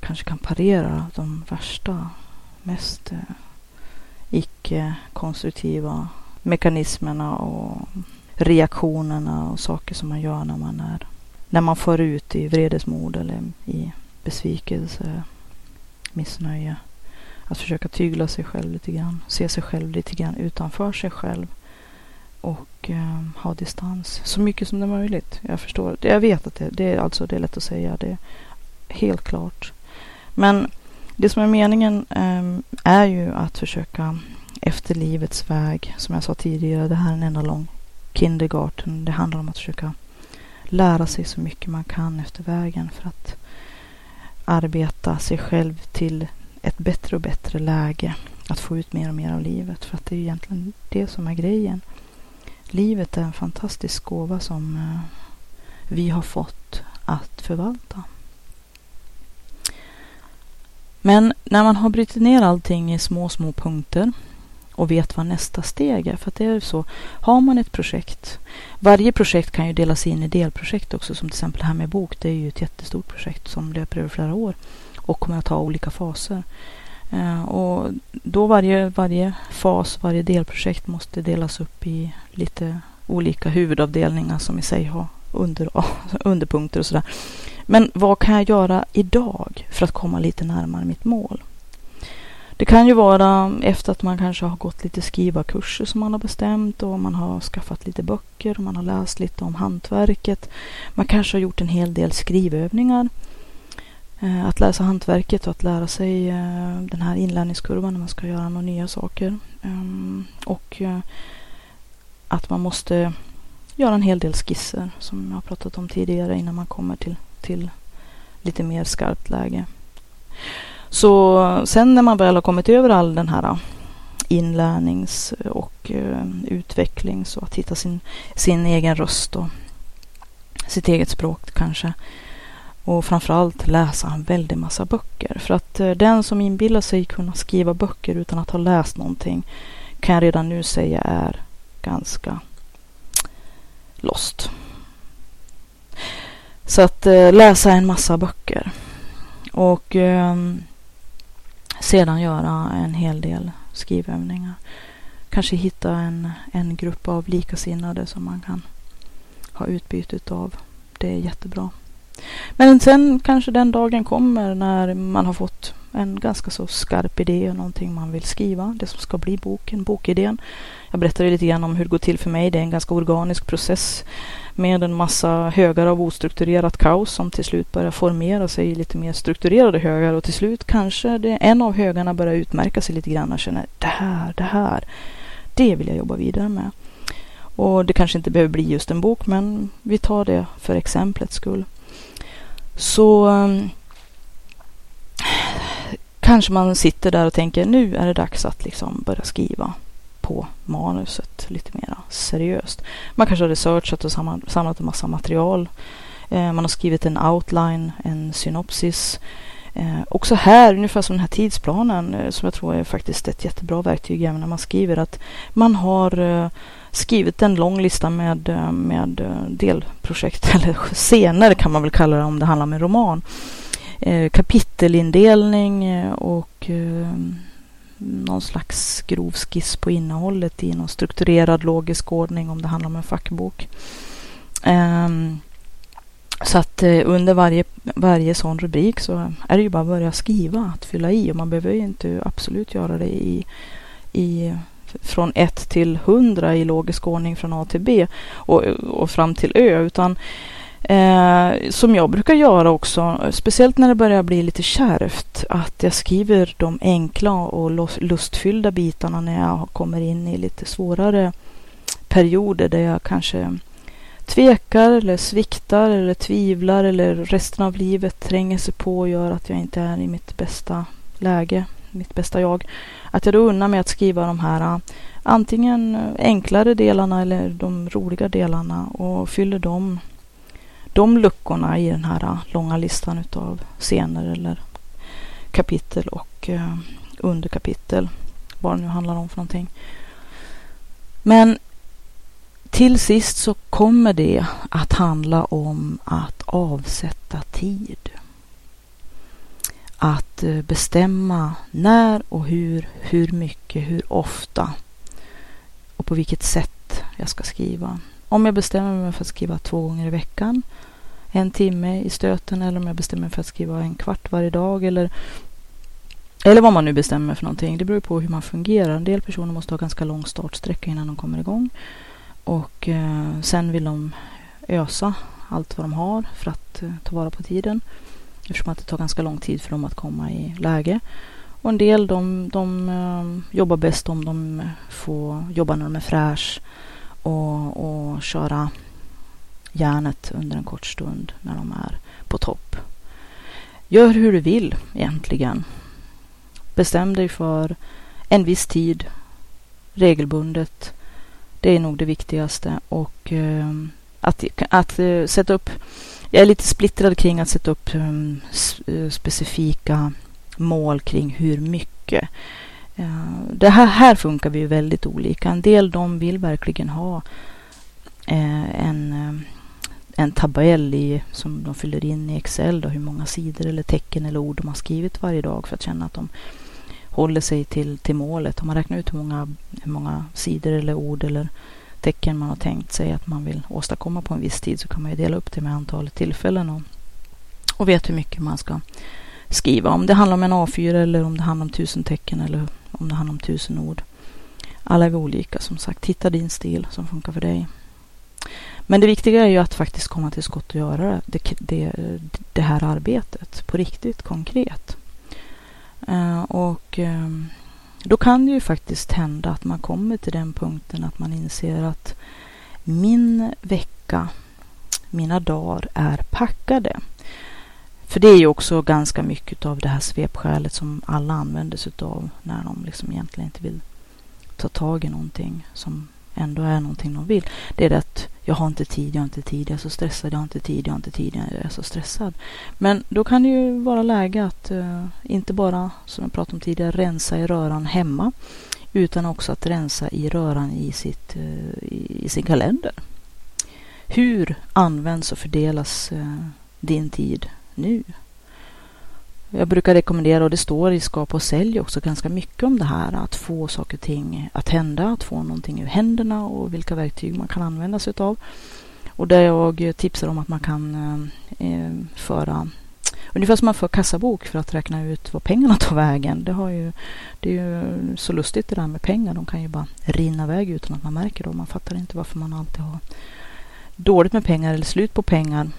Speaker 1: kanske kan parera de värsta mest eh, icke-konstruktiva mekanismerna och reaktionerna och saker som man gör när man är när man får ut i vredesmod eller i besvikelse, missnöje. Att försöka tygla sig själv lite grann, se sig själv lite grann utanför sig själv och eh, ha distans så mycket som det är möjligt. Jag förstår, jag vet att det, det är alltså det är lätt att säga, det är helt klart. Men det som är meningen eh, är ju att försöka efter livets väg, som jag sa tidigare, det här är en enda lång kindergarten. Det handlar om att försöka lära sig så mycket man kan efter vägen för att arbeta sig själv till ett bättre och bättre läge. Att få ut mer och mer av livet. För att det är egentligen det som är grejen. Livet är en fantastisk gåva som eh, vi har fått att förvalta. Men när man har brutit ner allting i små, små punkter och vet vad nästa steg är. För att det är så, har man ett projekt, varje projekt kan ju delas in i delprojekt också, som till exempel det här med bok. Det är ju ett jättestort projekt som löper över flera år och kommer att ha olika faser. Eh, och då varje, varje fas, varje delprojekt måste delas upp i lite olika huvudavdelningar som i sig har under, underpunkter och sådär. Men vad kan jag göra idag för att komma lite närmare mitt mål? Det kan ju vara efter att man kanske har gått lite skrivarkurser som man har bestämt och man har skaffat lite böcker och man har läst lite om hantverket. Man kanske har gjort en hel del skrivövningar. Eh, att läsa hantverket och att lära sig eh, den här inlärningskurvan när man ska göra några nya saker. Ehm, och eh, att man måste göra en hel del skisser som jag har pratat om tidigare innan man kommer till, till lite mer skarpt läge. Så sen när man väl har kommit över all den här inlärnings och utvecklings och att hitta sin, sin egen röst och sitt eget språk kanske. Och framförallt läsa en väldig massa böcker. För att eh, den som inbillar sig kunna skriva böcker utan att ha läst någonting kan jag redan nu säga är ganska lost. Så att eh, läsa en massa böcker. Och ehm, sedan göra en hel del skrivövningar. Kanske hitta en, en grupp av likasinnade som man kan ha utbyte av. Det är jättebra. Men sen kanske den dagen kommer när man har fått en ganska så skarp idé och någonting man vill skriva. Det som ska bli boken, bokidén. Jag berättade lite grann om hur det går till för mig. Det är en ganska organisk process med en massa högar av ostrukturerat kaos som till slut börjar formera sig i lite mer strukturerade högar och till slut kanske det, en av högarna börjar utmärka sig lite grann och känner det här, det här, det vill jag jobba vidare med. Och det kanske inte behöver bli just en bok men vi tar det för exemplets skull. Så um, kanske man sitter där och tänker nu är det dags att liksom börja skriva på manuset lite mer seriöst. Man kanske har researchat och samlat en massa material. Eh, man har skrivit en outline, en synopsis. Eh, också här, ungefär som den här tidsplanen, eh, som jag tror är faktiskt ett jättebra verktyg även när man skriver, att man har eh, skrivit en lång lista med, eh, med eh, delprojekt, eller scener kan man väl kalla det om det handlar om en roman. Eh, kapitelindelning och någon slags grov skiss på innehållet i någon strukturerad logisk ordning om det handlar om en fackbok. Ehm, så att under varje, varje sån rubrik så är det ju bara att börja skriva, att fylla i och man behöver ju inte absolut göra det i, i från 1 till 100 i logisk ordning från A till B och, och fram till Ö utan Eh, som jag brukar göra också, speciellt när det börjar bli lite kärvt, att jag skriver de enkla och lustfyllda bitarna när jag kommer in i lite svårare perioder där jag kanske tvekar eller sviktar eller tvivlar eller resten av livet tränger sig på och gör att jag inte är i mitt bästa läge, mitt bästa jag. Att jag då unnar mig att skriva de här äh, antingen enklare delarna eller de roliga delarna och fyller dem de luckorna i den här äh, långa listan utav scener eller kapitel och äh, underkapitel. Vad det nu handlar om för någonting. Men till sist så kommer det att handla om att avsätta tid. Att eh, bestämma när och hur, hur mycket, hur ofta och på vilket sätt jag ska skriva. Om jag bestämmer mig för att skriva två gånger i veckan, en timme i stöten eller om jag bestämmer mig för att skriva en kvart varje dag eller eller vad man nu bestämmer för någonting. Det beror på hur man fungerar. En del personer måste ha ganska lång startsträcka innan de kommer igång. Och eh, sen vill de ösa allt vad de har för att eh, ta vara på tiden. Eftersom att det tar ganska lång tid för dem att komma i läge. Och en del de, de eh, jobbar bäst om de får jobba när de är fräsch och, och köra järnet under en kort stund när de är på topp. Gör hur du vill egentligen. Bestäm dig för en viss tid regelbundet. Det är nog det viktigaste och eh, att, att uh, sätta upp jag är lite splittrad kring att sätta upp um, specifika mål kring hur mycket. Uh, det här, här funkar vi ju väldigt olika. En del de vill verkligen ha uh, en, en tabell i, som de fyller in i Excel. Då, hur många sidor eller tecken eller ord de har skrivit varje dag för att känna att de håller sig till, till målet. Om man räknar ut hur många, hur många sidor eller ord eller tecken man har tänkt sig att man vill åstadkomma på en viss tid så kan man ju dela upp det med antalet tillfällen och, och vet hur mycket man ska skriva. Om det handlar om en A4 eller om det handlar om tusen tecken eller om det handlar om tusen ord. Alla är vi olika som sagt. Hitta din stil som funkar för dig. Men det viktiga är ju att faktiskt komma till skott och göra det, det, det här arbetet på riktigt konkret. Uh, och ehm, då kan det ju faktiskt hända att man kommer till den punkten att man inser att min vecka, mina dagar är packade. För det är ju också ganska mycket av det här svepskälet som alla använder sig av när de liksom egentligen inte vill ta tag i någonting som ändå är någonting de vill. Det är det att jag har inte tid, jag har inte tid, jag är så stressad, jag har inte tid, jag har inte tid, jag är så stressad. Men då kan det ju vara läge att uh, inte bara, som jag pratade om tidigare, rensa i röran hemma utan också att rensa i röran i, sitt, uh, i, i, sin kalender. Hur används och fördelas uh, din tid nu? Jag brukar rekommendera, och det står i Skapa och sälj också ganska mycket om det här, att få saker och ting att hända, att få någonting ur händerna och vilka verktyg man kan använda sig av. Och där jag tipsar om att man kan eh, eh föra Ungefär som man för kassabok för att räkna ut var pengarna tar vägen. Det, har ju, det är ju så lustigt det där med pengar. De kan ju bara rinna iväg utan att man märker det. Man fattar inte varför man alltid har dåligt med pengar eller slut på pengar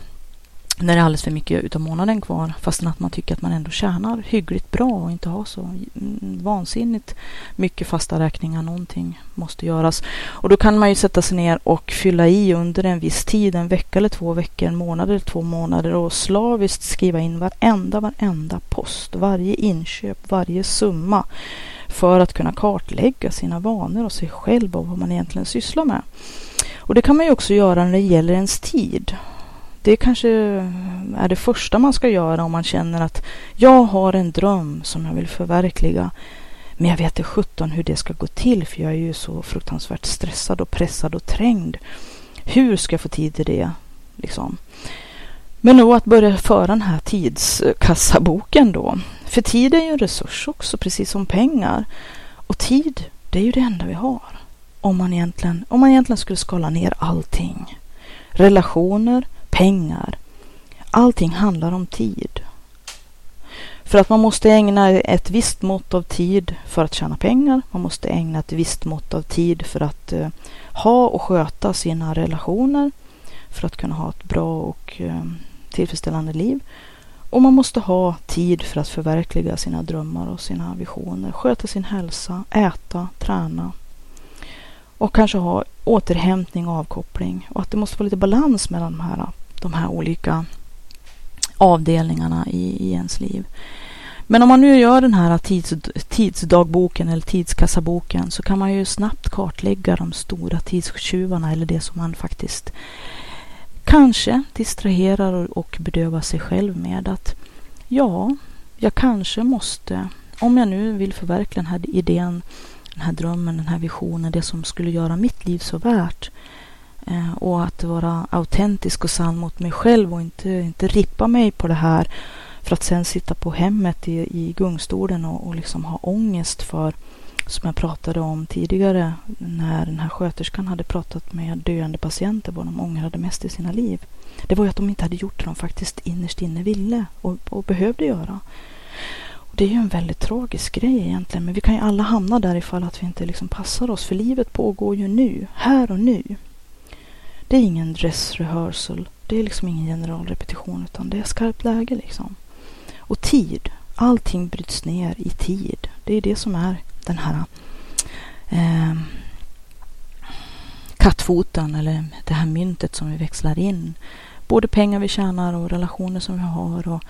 Speaker 1: när det är alldeles för mycket utav månaden kvar fastän att man tycker att man ändå tjänar hyggligt bra och inte har så mm, vansinnigt mycket fasta räkningar. Någonting måste göras. Och då kan man ju sätta sig ner och fylla i under en viss tid, en vecka eller två veckor, en månad eller två månader och slaviskt skriva in varenda, varenda post, varje inköp, varje summa för att kunna kartlägga sina vanor och sig själv och vad man egentligen sysslar med. Och det kan man ju också göra när det gäller ens tid det kanske är det första man ska göra om man känner att jag har en dröm som jag vill förverkliga. Men jag vet inte sjutton hur det ska gå till för jag är ju så fruktansvärt stressad och pressad och trängd. Hur ska jag få tid till det? Liksom. Men då att börja föra den här tidskassaboken då. För tid är ju en resurs också, precis som pengar. Och tid, det är ju det enda vi har. Om man egentligen, om man egentligen skulle skala ner allting. Relationer, pengar. Allting handlar om tid. För att man måste ägna ett visst mått av tid för att tjäna pengar. Man måste ägna ett visst mått av tid för att eh, ha och sköta sina relationer. För att kunna ha ett bra och eh, tillfredsställande liv. Och man måste ha tid för att förverkliga sina drömmar och sina visioner. Sköta sin hälsa, äta, träna. Och kanske ha återhämtning och avkoppling. Och att det måste vara lite balans mellan de här de här olika avdelningarna i, i ens liv. Men om man nu gör den här tids, tidsdagboken eller tidskassaboken så kan man ju snabbt kartlägga de stora tidstjuvarna eller det som man faktiskt kanske distraherar och, bedövar sig själv med. Att ja, jag kanske måste, om jag nu vill förverkliga den här idén, den här drömmen, den här visionen, det som skulle göra mitt liv så värt, Eh, och att vara autentisk och sann mot mig själv och inte, inte rippa mig på det här för att sen sitta på hemmet i, i gungstolen och, och liksom ha ångest för, som jag pratade om tidigare, när den här sköterskan hade pratat med döende patienter, vad de ångrade mest i sina liv. Det var ju att de inte hade gjort det de faktiskt innerst inne ville och, och behövde göra. Och det är ju en väldigt tragisk grej egentligen, men vi kan ju alla hamna där ifall att vi inte liksom passar oss, för livet pågår ju nu, här och nu. Det är ingen dress rehearsal. Det är liksom ingen generalrepetition utan det är skarpt läge liksom. Och tid. Allting bryts ner i tid. Det är det som är den här eh, kattfoten eller det här myntet som vi växlar in. Både pengar vi tjänar och relationer som vi har och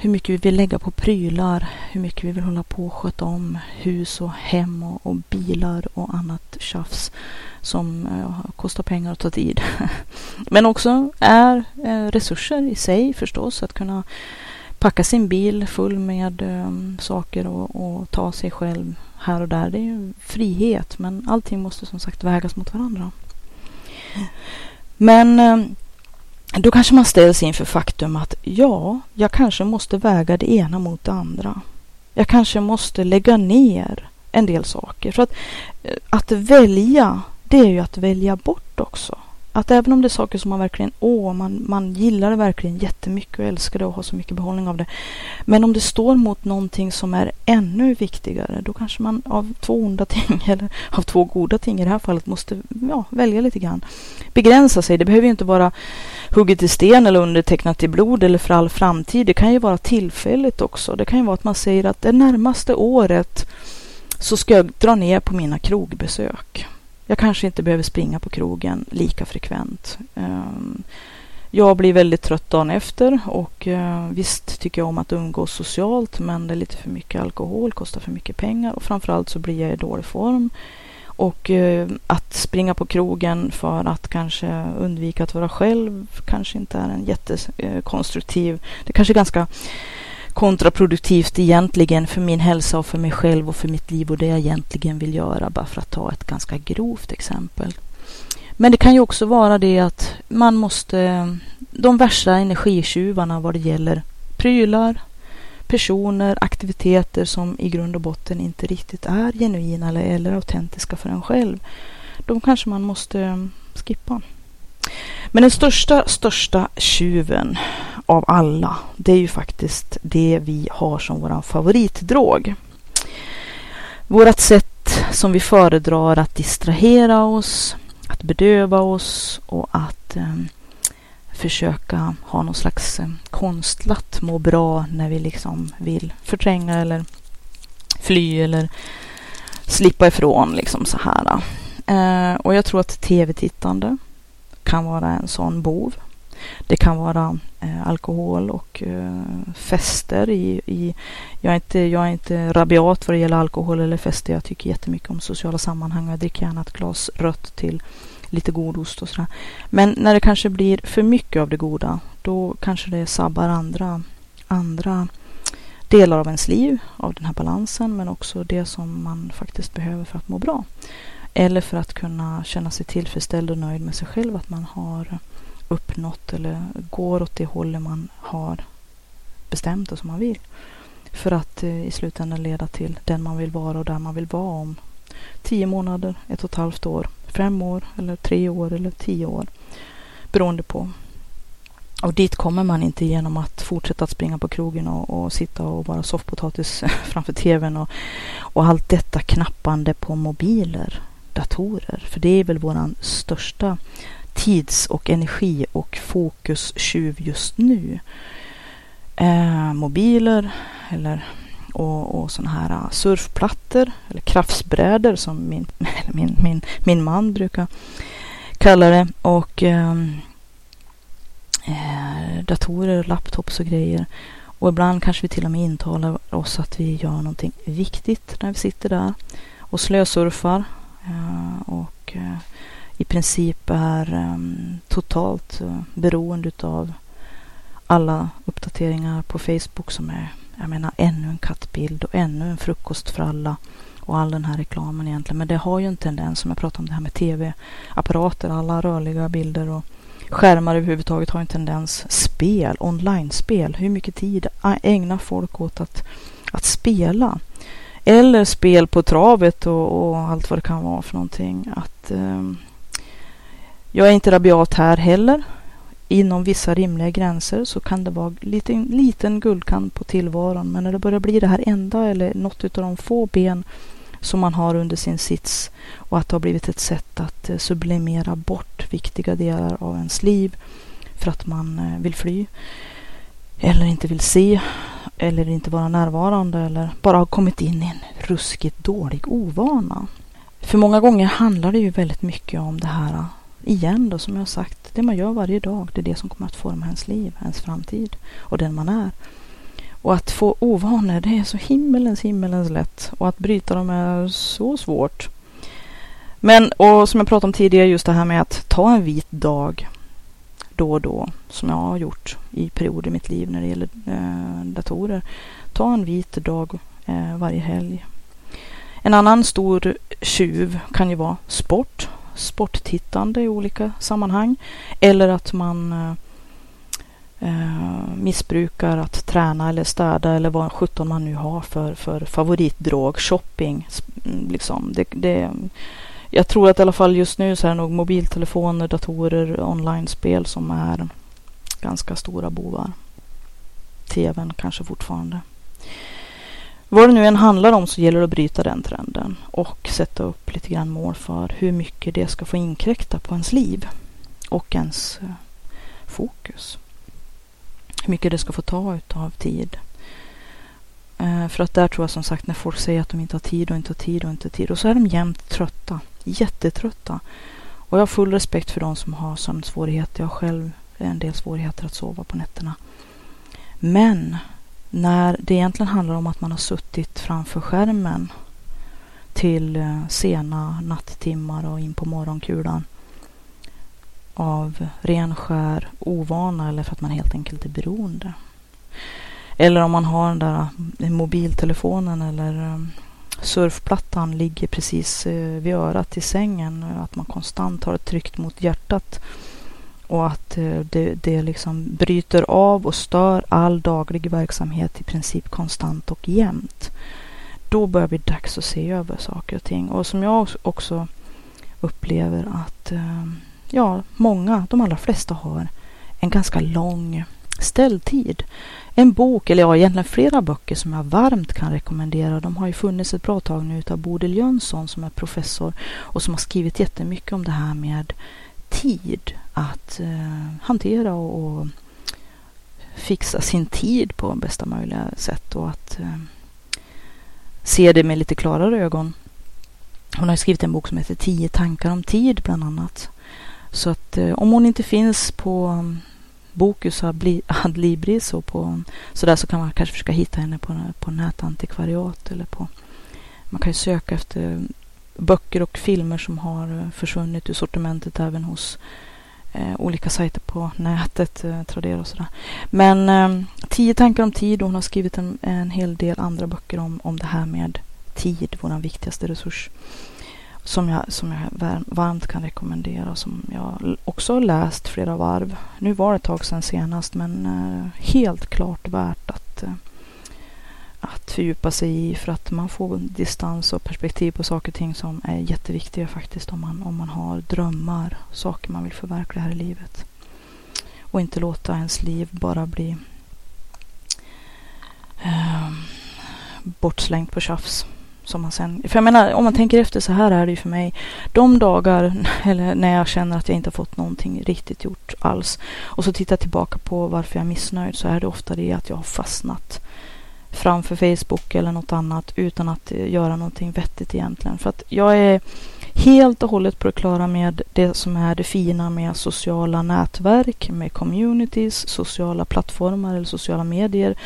Speaker 1: hur mycket vi vill lägga på prylar, hur mycket vi vill hålla på och sköta om hus och hem och, och bilar och annat tjafs som uh, kostar pengar och tar tid. Men också är eh, resurser i sig förstås att kunna packa sin bil full med um, saker och, och, ta sig själv här och där. Det är ju frihet men allting måste som sagt vägas mot varandra. Men um, då kanske man ställs inför faktum att ja, jag kanske måste väga det ena mot det andra. Jag kanske måste lägga ner en del saker. För att, eh, att välja, det är ju att välja bort också. Att även om det är saker som man verkligen, åh, man, man gillar det verkligen jättemycket och älskar det och har så mycket behållning av det. Men om det står mot någonting som är ännu viktigare, då kanske man av två onda ting, eller av två goda ting i det här fallet, måste ja, välja lite grann. Begränsa sig. Det behöver ju inte vara hugget i sten eller undertecknat i blod eller för all framtid. Det kan ju vara tillfälligt också. Det kan ju vara att man säger att det närmaste året så ska jag dra ner på mina krogbesök. Jag kanske inte behöver springa på krogen lika frekvent. Ehm, jag blir väldigt trött dagen efter och eh, visst tycker jag om att umgås socialt men det är lite för mycket alkohol, kostar för mycket pengar och framförallt så blir jag i dålig form. Och eh, att springa på krogen för att kanske undvika att vara själv kanske inte är en jättekonstruktiv, det kanske är ganska kontraproduktivt egentligen för min hälsa och för mig själv och för mitt liv och det jag egentligen vill göra, bara för att ta ett ganska grovt exempel. Men det kan ju också vara det att man måste, de värsta energitjuvarna vad det gäller prylar, personer, aktiviteter som i grund och botten inte riktigt är genuina eller, eller autentiska för en själv, de kanske man måste mm, skippa. Men den största, största tjuven av alla, det är ju faktiskt det vi har som vår favoritdrog. Vårat sätt som vi föredrar att distrahera oss, att bedöva oss och att eh, försöka ha någon slags eh, konstlat må bra när vi liksom vill förtränga eller fly eller slippa ifrån liksom så här. Eh, och jag tror att tv-tittande kan vara en sån bov. Det kan vara eh, alkohol och eh, fester. I, i, jag, är inte, jag är inte rabiat vad det gäller alkohol eller fester. Jag tycker jättemycket om sociala sammanhang. Jag dricker gärna ett glas rött till lite god ost och sådär. Men när det kanske blir för mycket av det goda, då kanske det sabbar andra, andra delar av ens liv, av den här balansen, men också det som man faktiskt behöver för att må bra. Eller för att kunna känna sig tillfredsställd och nöjd med sig själv, att man har uppnått eller går åt det hållet man har bestämt och som man vill. För att eh, i slutändan leda till den man vill vara och där man vill vara om tio månader, ett och ett halvt år, fem år eller tre år eller tio år. Beroende på. Och dit kommer man inte genom att fortsätta att springa på krogen och, och sitta och vara soffpotatis framför tvn och, och allt detta knappande på mobiler, datorer. För det är väl våran största tids och energi och fokustjuv just nu. Eh, mobiler eller och, och sådana här äh, surfplattor eller kraftsbrädor som min, min, min, min man brukar kalla det. Och ehm, eh, datorer, laptops och grejer. Och ibland kanske vi till och med intalar oss att vi gör någonting viktigt när vi sitter där och slösurfar. Eh, och eh, i princip är ehm, totalt eh, beroende av alla uppdateringar på Facebook som är, jag menar, ännu en kattbild och ännu en frukostfralla och all den här reklamen egentligen. Men det har ju en tendens, som jag pratade om det här med tv-apparater, alla rörliga bilder och skärmar överhuvudtaget har en tendens. Spel, online-spel, hur mycket tid ägnar folk åt att, att spela? Eller spel på travet och, och allt vad det kan vara för någonting. Att eh, jag är inte rabiat här heller. Inom vissa rimliga gränser så kan det vara en liten, liten guldkant på tillvaron. Men när det börjar bli det här enda eller något av de få ben som man har under sin sits och att det har blivit ett sätt att eh, sublimera bort viktiga delar av ens liv för att man eh, vill fly eller inte vill se eller inte vara närvarande eller bara har kommit in i en ruskigt dålig ovana. För många gånger handlar det ju väldigt mycket om det här igen då, som jag sagt, det man gör varje dag, det är det som kommer att forma ens liv, ens framtid och den man är. Och att få ovanor, det är så himmelens himmelens lätt. Och att bryta dem är så svårt. Men, och som jag pratade om tidigare, just det här med att ta en vit dag. då och då, som jag har gjort i perioder i mitt liv när det gäller eh, datorer. Ta en vit dag eh, varje helg. En annan stor tjuv kan ju vara sport, sporttittande i olika sammanhang. Eller att man eh, eh, missbrukar att träna eller städa eller vad sjutton man nu har för, för favoritdrog, shopping. Mm, liksom. Det, det, jag tror att i alla fall just nu så är det nog mobiltelefoner, datorer, online-spel som är ganska stora bovar. TVn kanske fortfarande. Vad det nu än handlar om så gäller det att bryta den trenden och sätta upp lite grann mål för hur mycket det ska få inkräkta på ens liv och ens eh, fokus. Hur mycket det ska få ta utav tid. Eh, för att där tror jag som sagt när folk säger att de inte har tid och inte har tid och inte har tid och så är de jämt trötta. Jättetrötta. Och jag har full respekt för de som har sömnsvårigheter. Jag har själv en del svårigheter att sova på nätterna. Men när det egentligen handlar om att man har suttit framför skärmen till eh, sena nattimmar och in på morgonkulan av ren skär ovana eller för att man helt enkelt är beroende. Eller om man har den där eh, mobiltelefonen eller eh, surfplattan ligger precis vid örat i sängen. Att man konstant har ett tryckt mot hjärtat och att eh, det, det liksom bryter av och stör all daglig verksamhet i princip konstant och jämt. Då börjar det bli dags att se över saker och ting. Och som jag också upplever att eh, ja, många, de allra flesta har en ganska lång ställtid. En bok, eller ja egentligen flera böcker som jag varmt kan rekommendera. De har ju funnits ett bra tag nu av Bodil Jönsson som är professor och som har skrivit jättemycket om det här med tid att eh, hantera och, och, fixa sin tid på bästa möjliga sätt och att eh, se det med lite klarare ögon. Hon har skrivit en bok som heter Tio tankar om tid bland annat. Så att eh, om hon inte finns på mm, Bokus Adlibris och på mm, sådär så kan man kanske försöka hitta henne på, på nätantikvariat eller på man kan ju söka efter mm, böcker och filmer som har eh, försvunnit ur sortimentet även hos eh, Eh, olika sajter på nätet, eh, Tradera och sådär. Men eh, Tio tankar om tid och hon har skrivit en, en hel del andra böcker om, om det här med tid, vår viktigaste resurs. Som jag, som jag varmt kan rekommendera och som jag också har läst flera varv. Nu var det ett tag sedan senast men eh, helt klart värt att eh, att fördjupa sig i för att man får distans och perspektiv på saker och ting som är jätteviktiga faktiskt om man, om man har drömmar, saker man vill förverkliga här i livet. Och inte låta ens liv bara bli eh, bortslängt på tjafs. Som man sen, för jag menar, om man tänker efter så här är det ju för mig. De dagar eller när jag känner att jag inte har fått någonting riktigt gjort alls och så tittar jag tillbaka på varför jag är missnöjd så är det ofta det att jag har fastnat framför Facebook eller något annat utan att göra någonting vettigt egentligen. För att jag är helt och hållet på det klara med det som är det fina med sociala nätverk, med communities, sociala plattformar eller sociala medier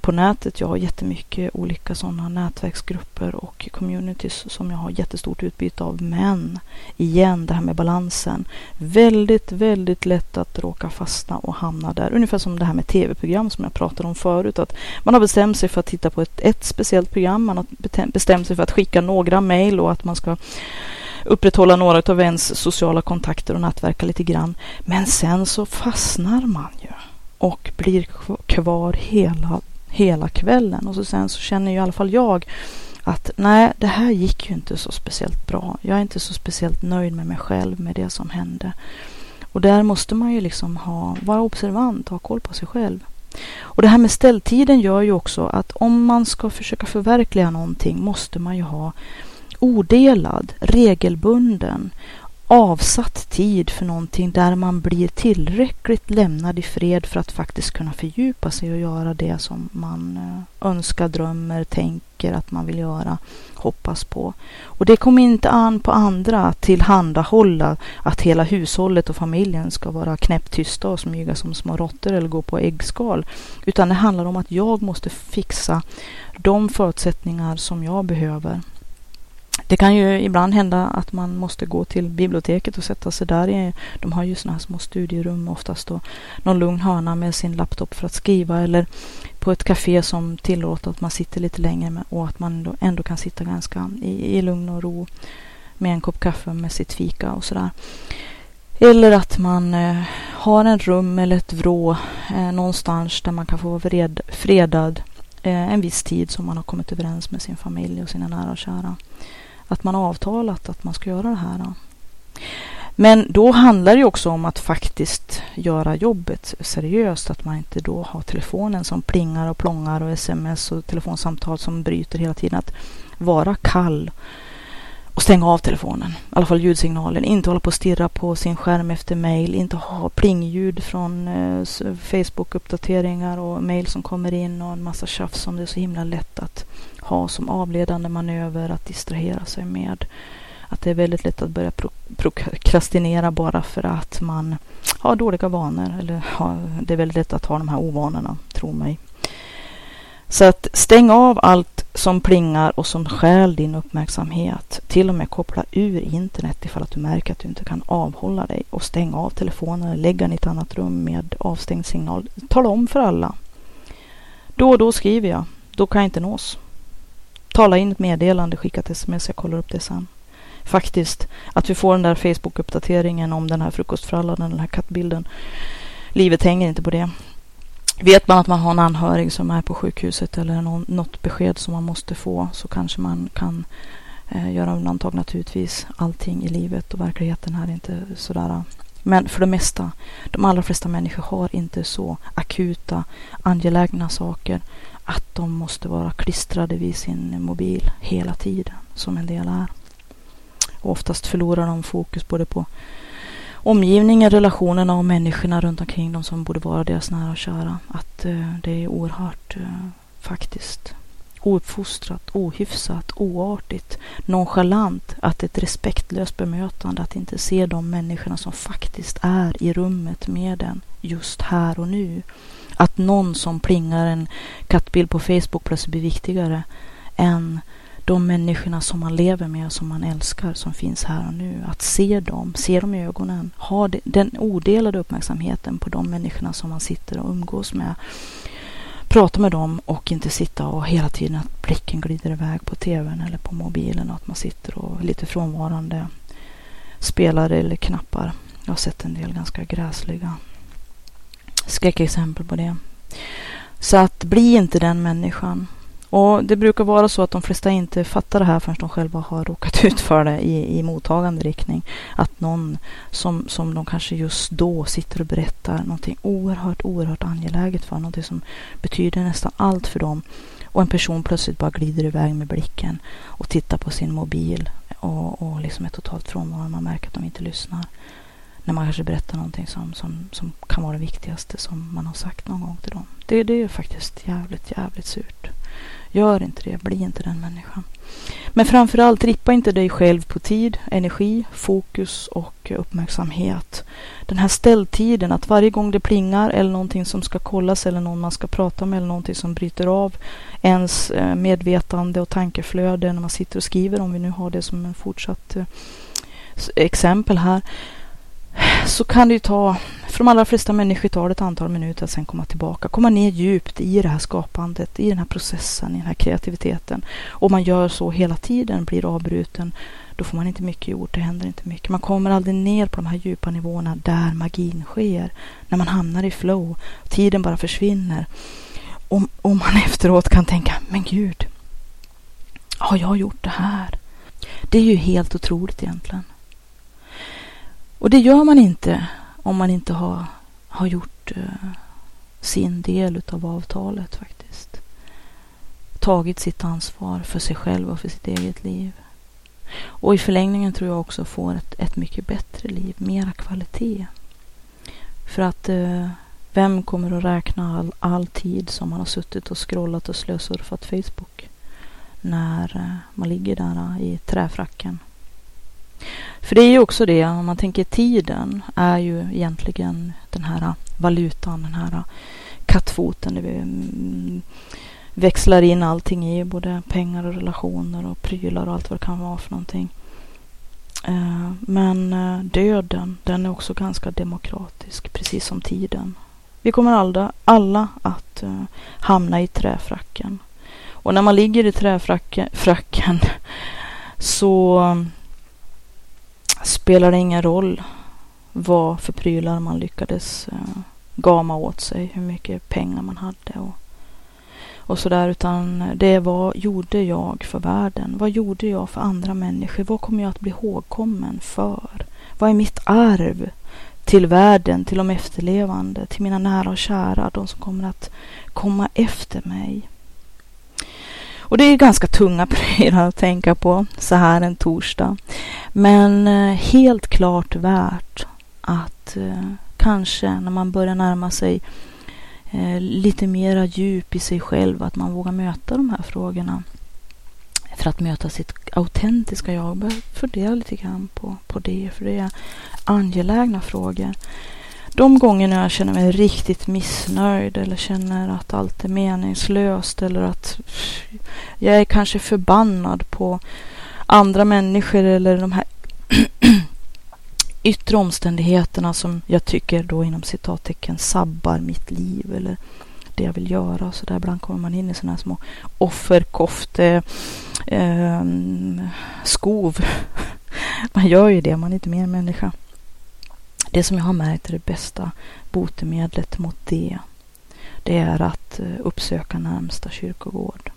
Speaker 1: på nätet. Jag har jättemycket olika sådana nätverksgrupper och communities som jag har jättestort utbyte av. Men igen, det här med balansen. Väldigt, väldigt lätt att råka fastna och hamna där. Ungefär som det här med tv-program som jag pratade om förut. Att man har bestämt sig för att titta på ett, ett speciellt program. Man har bestämt sig för att skicka några mejl och att man ska upprätthålla några av ens sociala kontakter och nätverka lite grann. Men sen så fastnar man ju och blir kvar hela, hela kvällen. Och så sen så känner ju i alla fall jag att nej, det här gick ju inte så speciellt bra. Jag är inte så speciellt nöjd med mig själv med det som hände. Och där måste man ju liksom ha, vara observant, ha koll på sig själv. Och det här med ställtiden gör ju också att om man ska försöka förverkliga någonting måste man ju ha odelad, regelbunden, avsatt tid för någonting där man blir tillräckligt lämnad i fred för att faktiskt kunna fördjupa sig och göra det som man eh, önskar, drömmer, tänker att man vill göra, hoppas på. Och det kommer inte an på andra att tillhandahålla att hela hushållet och familjen ska vara knäpptysta och smyga som små råttor eller gå på äggskal. Utan det handlar om att jag måste fixa de förutsättningar som jag behöver det kan ju ibland hända att man måste gå till biblioteket och sätta sig där. De har ju sådana här små studierum oftast och någon lugn hörna med sin laptop för att skriva eller på ett café som tillåter att man sitter lite längre och att man ändå, kan sitta ganska i, i lugn och ro med en kopp kaffe med sitt fika och sådär. Eller att man eh, har en rum eller ett vrå eh, någonstans där man kan få vara fred, fredad eh, en viss tid som man har kommit överens med sin familj och sina nära och kära. Att man har avtalat att man ska göra det här. Då. Men då handlar det också om att faktiskt göra jobbet seriöst. Att man inte då har telefonen som plingar och plångar och sms och telefonsamtal som bryter hela tiden. Att vara kall och stänga av telefonen, i alla fall ljudsignalen. Inte hålla på och stirra på sin skärm efter mail, inte ha plingljud från eh, Facebook-uppdateringar och mail som kommer in och en massa tjafs som det är så himla lätt att ha som avledande manöver att distrahera sig med. Att det är väldigt lätt att börja pro prokrastinera bara för att man har dåliga vanor. Eller har, det är väldigt lätt att ha de här ovanorna, tro mig. Så att stäng av allt som plingar och som stjäl din uppmärksamhet. Till och med koppla ur internet ifall att du märker att du inte kan avhålla dig. Och stäng av telefonen, lägg den i ett annat rum med avstängd signal. Tala om för alla. Då och då skriver jag. Då kan jag inte nås. Tala in ett meddelande, skicka ett sms, jag kollar upp det sen. Faktiskt, att vi får den där Facebook-uppdateringen om den här frukostfrallan, den här kattbilden. Livet hänger inte på det. Vet man att man har en anhörig som är på sjukhuset eller någon, något besked som man måste få så kanske man kan eh, göra undantag naturligtvis. Allting i livet och verkligheten här är inte sådär. Men för det mesta, de allra flesta människor har inte så akuta, angelägna saker att de måste vara klistrade vid sin mobil hela tiden, som en del är. Och oftast förlorar de fokus både på omgivningen, relationerna och människorna runt omkring dem som borde vara deras nära och kära. Att eh, det är oerhört eh, faktiskt ouppfostrat, ohyfsat, oartigt, nonchalant, att ett respektlöst bemötande, att inte se de människorna som faktiskt är i rummet med den just här och nu. Att någon som plingar en kattbild på Facebook plötsligt blir viktigare än de människorna som man lever med och som man älskar som finns här och nu. Att se dem, se dem i ögonen, ha den odelade uppmärksamheten på de människorna som man sitter och umgås med. Prata med dem och inte sitta och hela tiden att blicken glider iväg på tvn eller på mobilen och att man sitter och lite frånvarande spelar eller knappar. Jag har sett en del ganska gräsliga skräckexempel på det. Så att bli inte den människan. Och det brukar vara så att de flesta inte fattar det här förrän de själva har råkat ut för det i, i mottagande riktning. Att någon som, som de kanske just då sitter och berättar någonting oerhört, oerhört angeläget för, någonting som betyder nästan allt för dem. Och en person plötsligt bara glider iväg med blicken och tittar på sin mobil och, och liksom är totalt frånvarande. Man märker att de inte lyssnar. När man kanske berättar någonting som, som, som kan vara det viktigaste som man har sagt någon gång till dem. Det, det är faktiskt jävligt, jävligt surt. Gör inte det, bli inte den människan. Men framförallt, rippa inte dig själv på tid, energi, fokus och uppmärksamhet. Den här ställtiden, att varje gång det plingar eller någonting som ska kollas eller någon man ska prata med eller någonting som bryter av ens eh, medvetande och tankeflöde när man sitter och skriver, om vi nu har det som en fortsatt eh, exempel här så kan det ju ta, för de allra flesta människor tar det ett antal minuter att sen komma tillbaka, komma ner djupt i det här skapandet, i den här processen, i den här kreativiteten. Om man gör så hela tiden, blir avbruten, då får man inte mycket gjort, det händer inte mycket. Man kommer aldrig ner på de här djupa nivåerna där magin sker, när man hamnar i flow, tiden bara försvinner. Om, om man efteråt kan tänka, men gud, har jag gjort det här? Det är ju helt otroligt egentligen. Och det gör man inte om man inte har, har gjort eh, sin del utav avtalet faktiskt. Tagit sitt ansvar för sig själv och för sitt eget liv. Och i förlängningen tror jag också får ett, ett mycket bättre liv, mera kvalitet. För att eh, vem kommer att räkna all, all tid som man har suttit och scrollat och slösurfat Facebook när eh, man ligger där i träfracken för det är ju också det, om man tänker tiden, är ju egentligen den här valutan, den här kattfoten. Det vi, mm, växlar in allting i, både pengar och relationer och prylar och allt vad det kan vara för någonting. Eh, men eh, döden, den är också ganska demokratisk, precis som tiden. Vi kommer alla, alla att eh, hamna i träfracken. Och när man ligger i träfracken så spelar det ingen roll vad för prylar man lyckades eh, gama åt sig, hur mycket pengar man hade och, och sådär. Utan det är vad gjorde jag för världen? Vad gjorde jag för andra människor? Vad kommer jag att bli ihågkommen för? Vad är mitt arv till världen, till de efterlevande, till mina nära och kära, de som kommer att komma efter mig. Och det är ganska tunga prylar att tänka på så här en torsdag. Men eh, helt klart värt att eh, kanske när man börjar närma sig eh, lite mera djup i sig själv, att man vågar möta de här frågorna för att möta sitt autentiska jag. Börja fundera lite grann på, på det, för det är angelägna frågor. De gångerna jag känner mig riktigt missnöjd eller känner att allt är meningslöst eller att jag är kanske förbannad på andra människor eller de här yttre omständigheterna som jag tycker då inom citattecken sabbar mitt liv eller det jag vill göra. Så där ibland kommer man in i sådana här små offerkofte eh, skov. man gör ju det, man är inte mer människa. Det som jag har märkt är det bästa botemedlet mot det. Det är att eh, uppsöka närmsta kyrkogård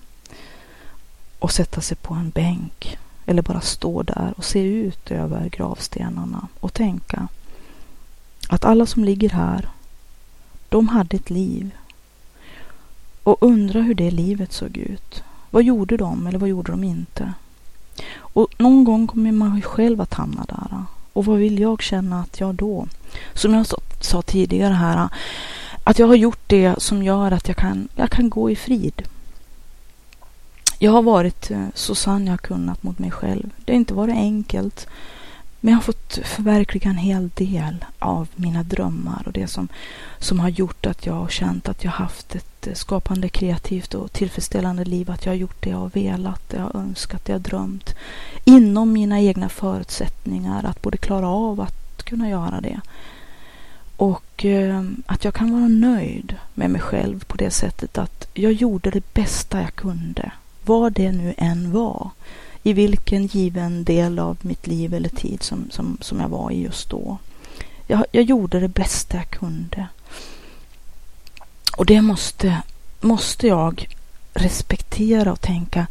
Speaker 1: och sätta sig på en bänk eller bara stå där och se ut över gravstenarna och tänka att alla som ligger här, de hade ett liv och undra hur det livet såg ut. Vad gjorde de eller vad gjorde de inte? Och någon gång kommer man ju själv att hamna där. Och vad vill jag känna att jag då, som jag sa tidigare här, att jag har gjort det som gör att jag kan, jag kan gå i frid. Jag har varit eh, så sann jag kunnat mot mig själv. Det har inte varit enkelt. Men jag har fått förverkliga en hel del av mina drömmar och det som, som har gjort att jag har känt att jag haft ett ett skapande, kreativt och tillfredsställande liv. Att jag har gjort det jag har velat, det jag har önskat, det jag har drömt. Inom mina egna förutsättningar att både klara av att kunna göra det. Och eh, att jag kan vara nöjd med mig själv på det sättet att jag gjorde det bästa jag kunde. Vad det nu än var i vilken given del av mitt liv eller tid som, som, som jag var i just då. Jag, jag gjorde det bästa jag kunde. Och det måste, måste jag respektera och tänka,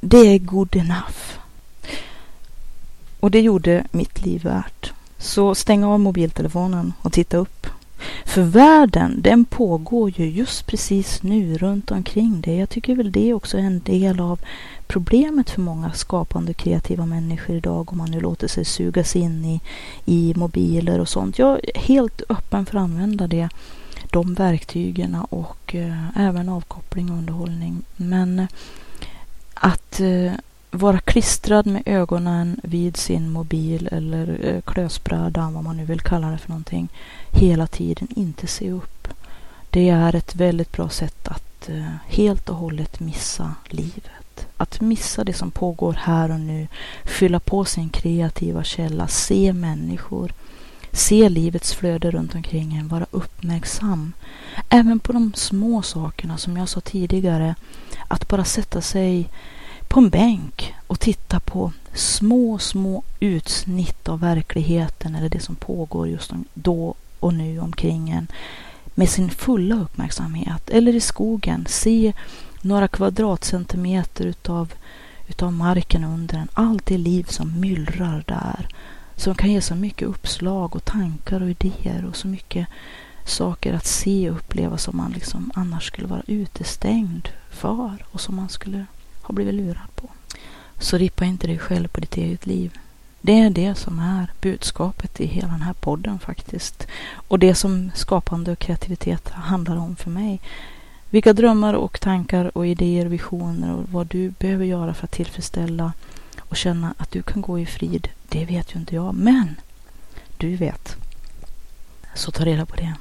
Speaker 1: det är good enough. Och det gjorde mitt liv värt. Så stäng av mobiltelefonen och titta upp. För världen, den pågår ju just precis nu runt omkring dig. Jag tycker väl det också är en del av problemet för många skapande kreativa människor idag om man nu låter sig sugas in i, i mobiler och sånt. Jag är helt öppen för att använda det, de verktygen och eh, även avkoppling och underhållning. Men eh, att eh, vara klistrad med ögonen vid sin mobil eller eh, klösbräda, vad man nu vill kalla det för någonting, hela tiden, inte se upp. Det är ett väldigt bra sätt att eh, helt och hållet missa livet. Att missa det som pågår här och nu, fylla på sin kreativa källa, se människor, se livets flöde runt omkring en, vara uppmärksam. Även på de små sakerna som jag sa tidigare, att bara sätta sig på en bänk och titta på små, små utsnitt av verkligheten eller det som pågår just då och nu omkring en med sin fulla uppmärksamhet. Eller i skogen, se några kvadratcentimeter utav, utav marken under en. Allt det liv som myllrar där. Som kan ge så mycket uppslag och tankar och idéer och så mycket saker att se och uppleva som man liksom annars skulle vara utestängd för och som man skulle ha blivit lurad på. Så rippa inte dig själv på ditt eget liv. Det är det som är budskapet i hela den här podden faktiskt. Och det som skapande och kreativitet handlar om för mig. Vilka drömmar och tankar och idéer och visioner och vad du behöver göra för att tillfredsställa och känna att du kan gå i frid, det vet ju inte jag. Men du vet. Så ta reda på det.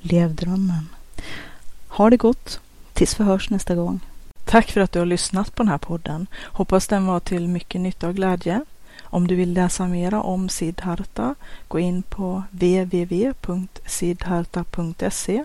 Speaker 1: Lev drömmen. Ha det gott.
Speaker 2: Tills vi hörs nästa gång.
Speaker 1: Tack för att du har lyssnat på den här podden. Hoppas den var till mycket nytta och glädje. Om du vill läsa mera om Siddharta, gå in på www.siddharta.se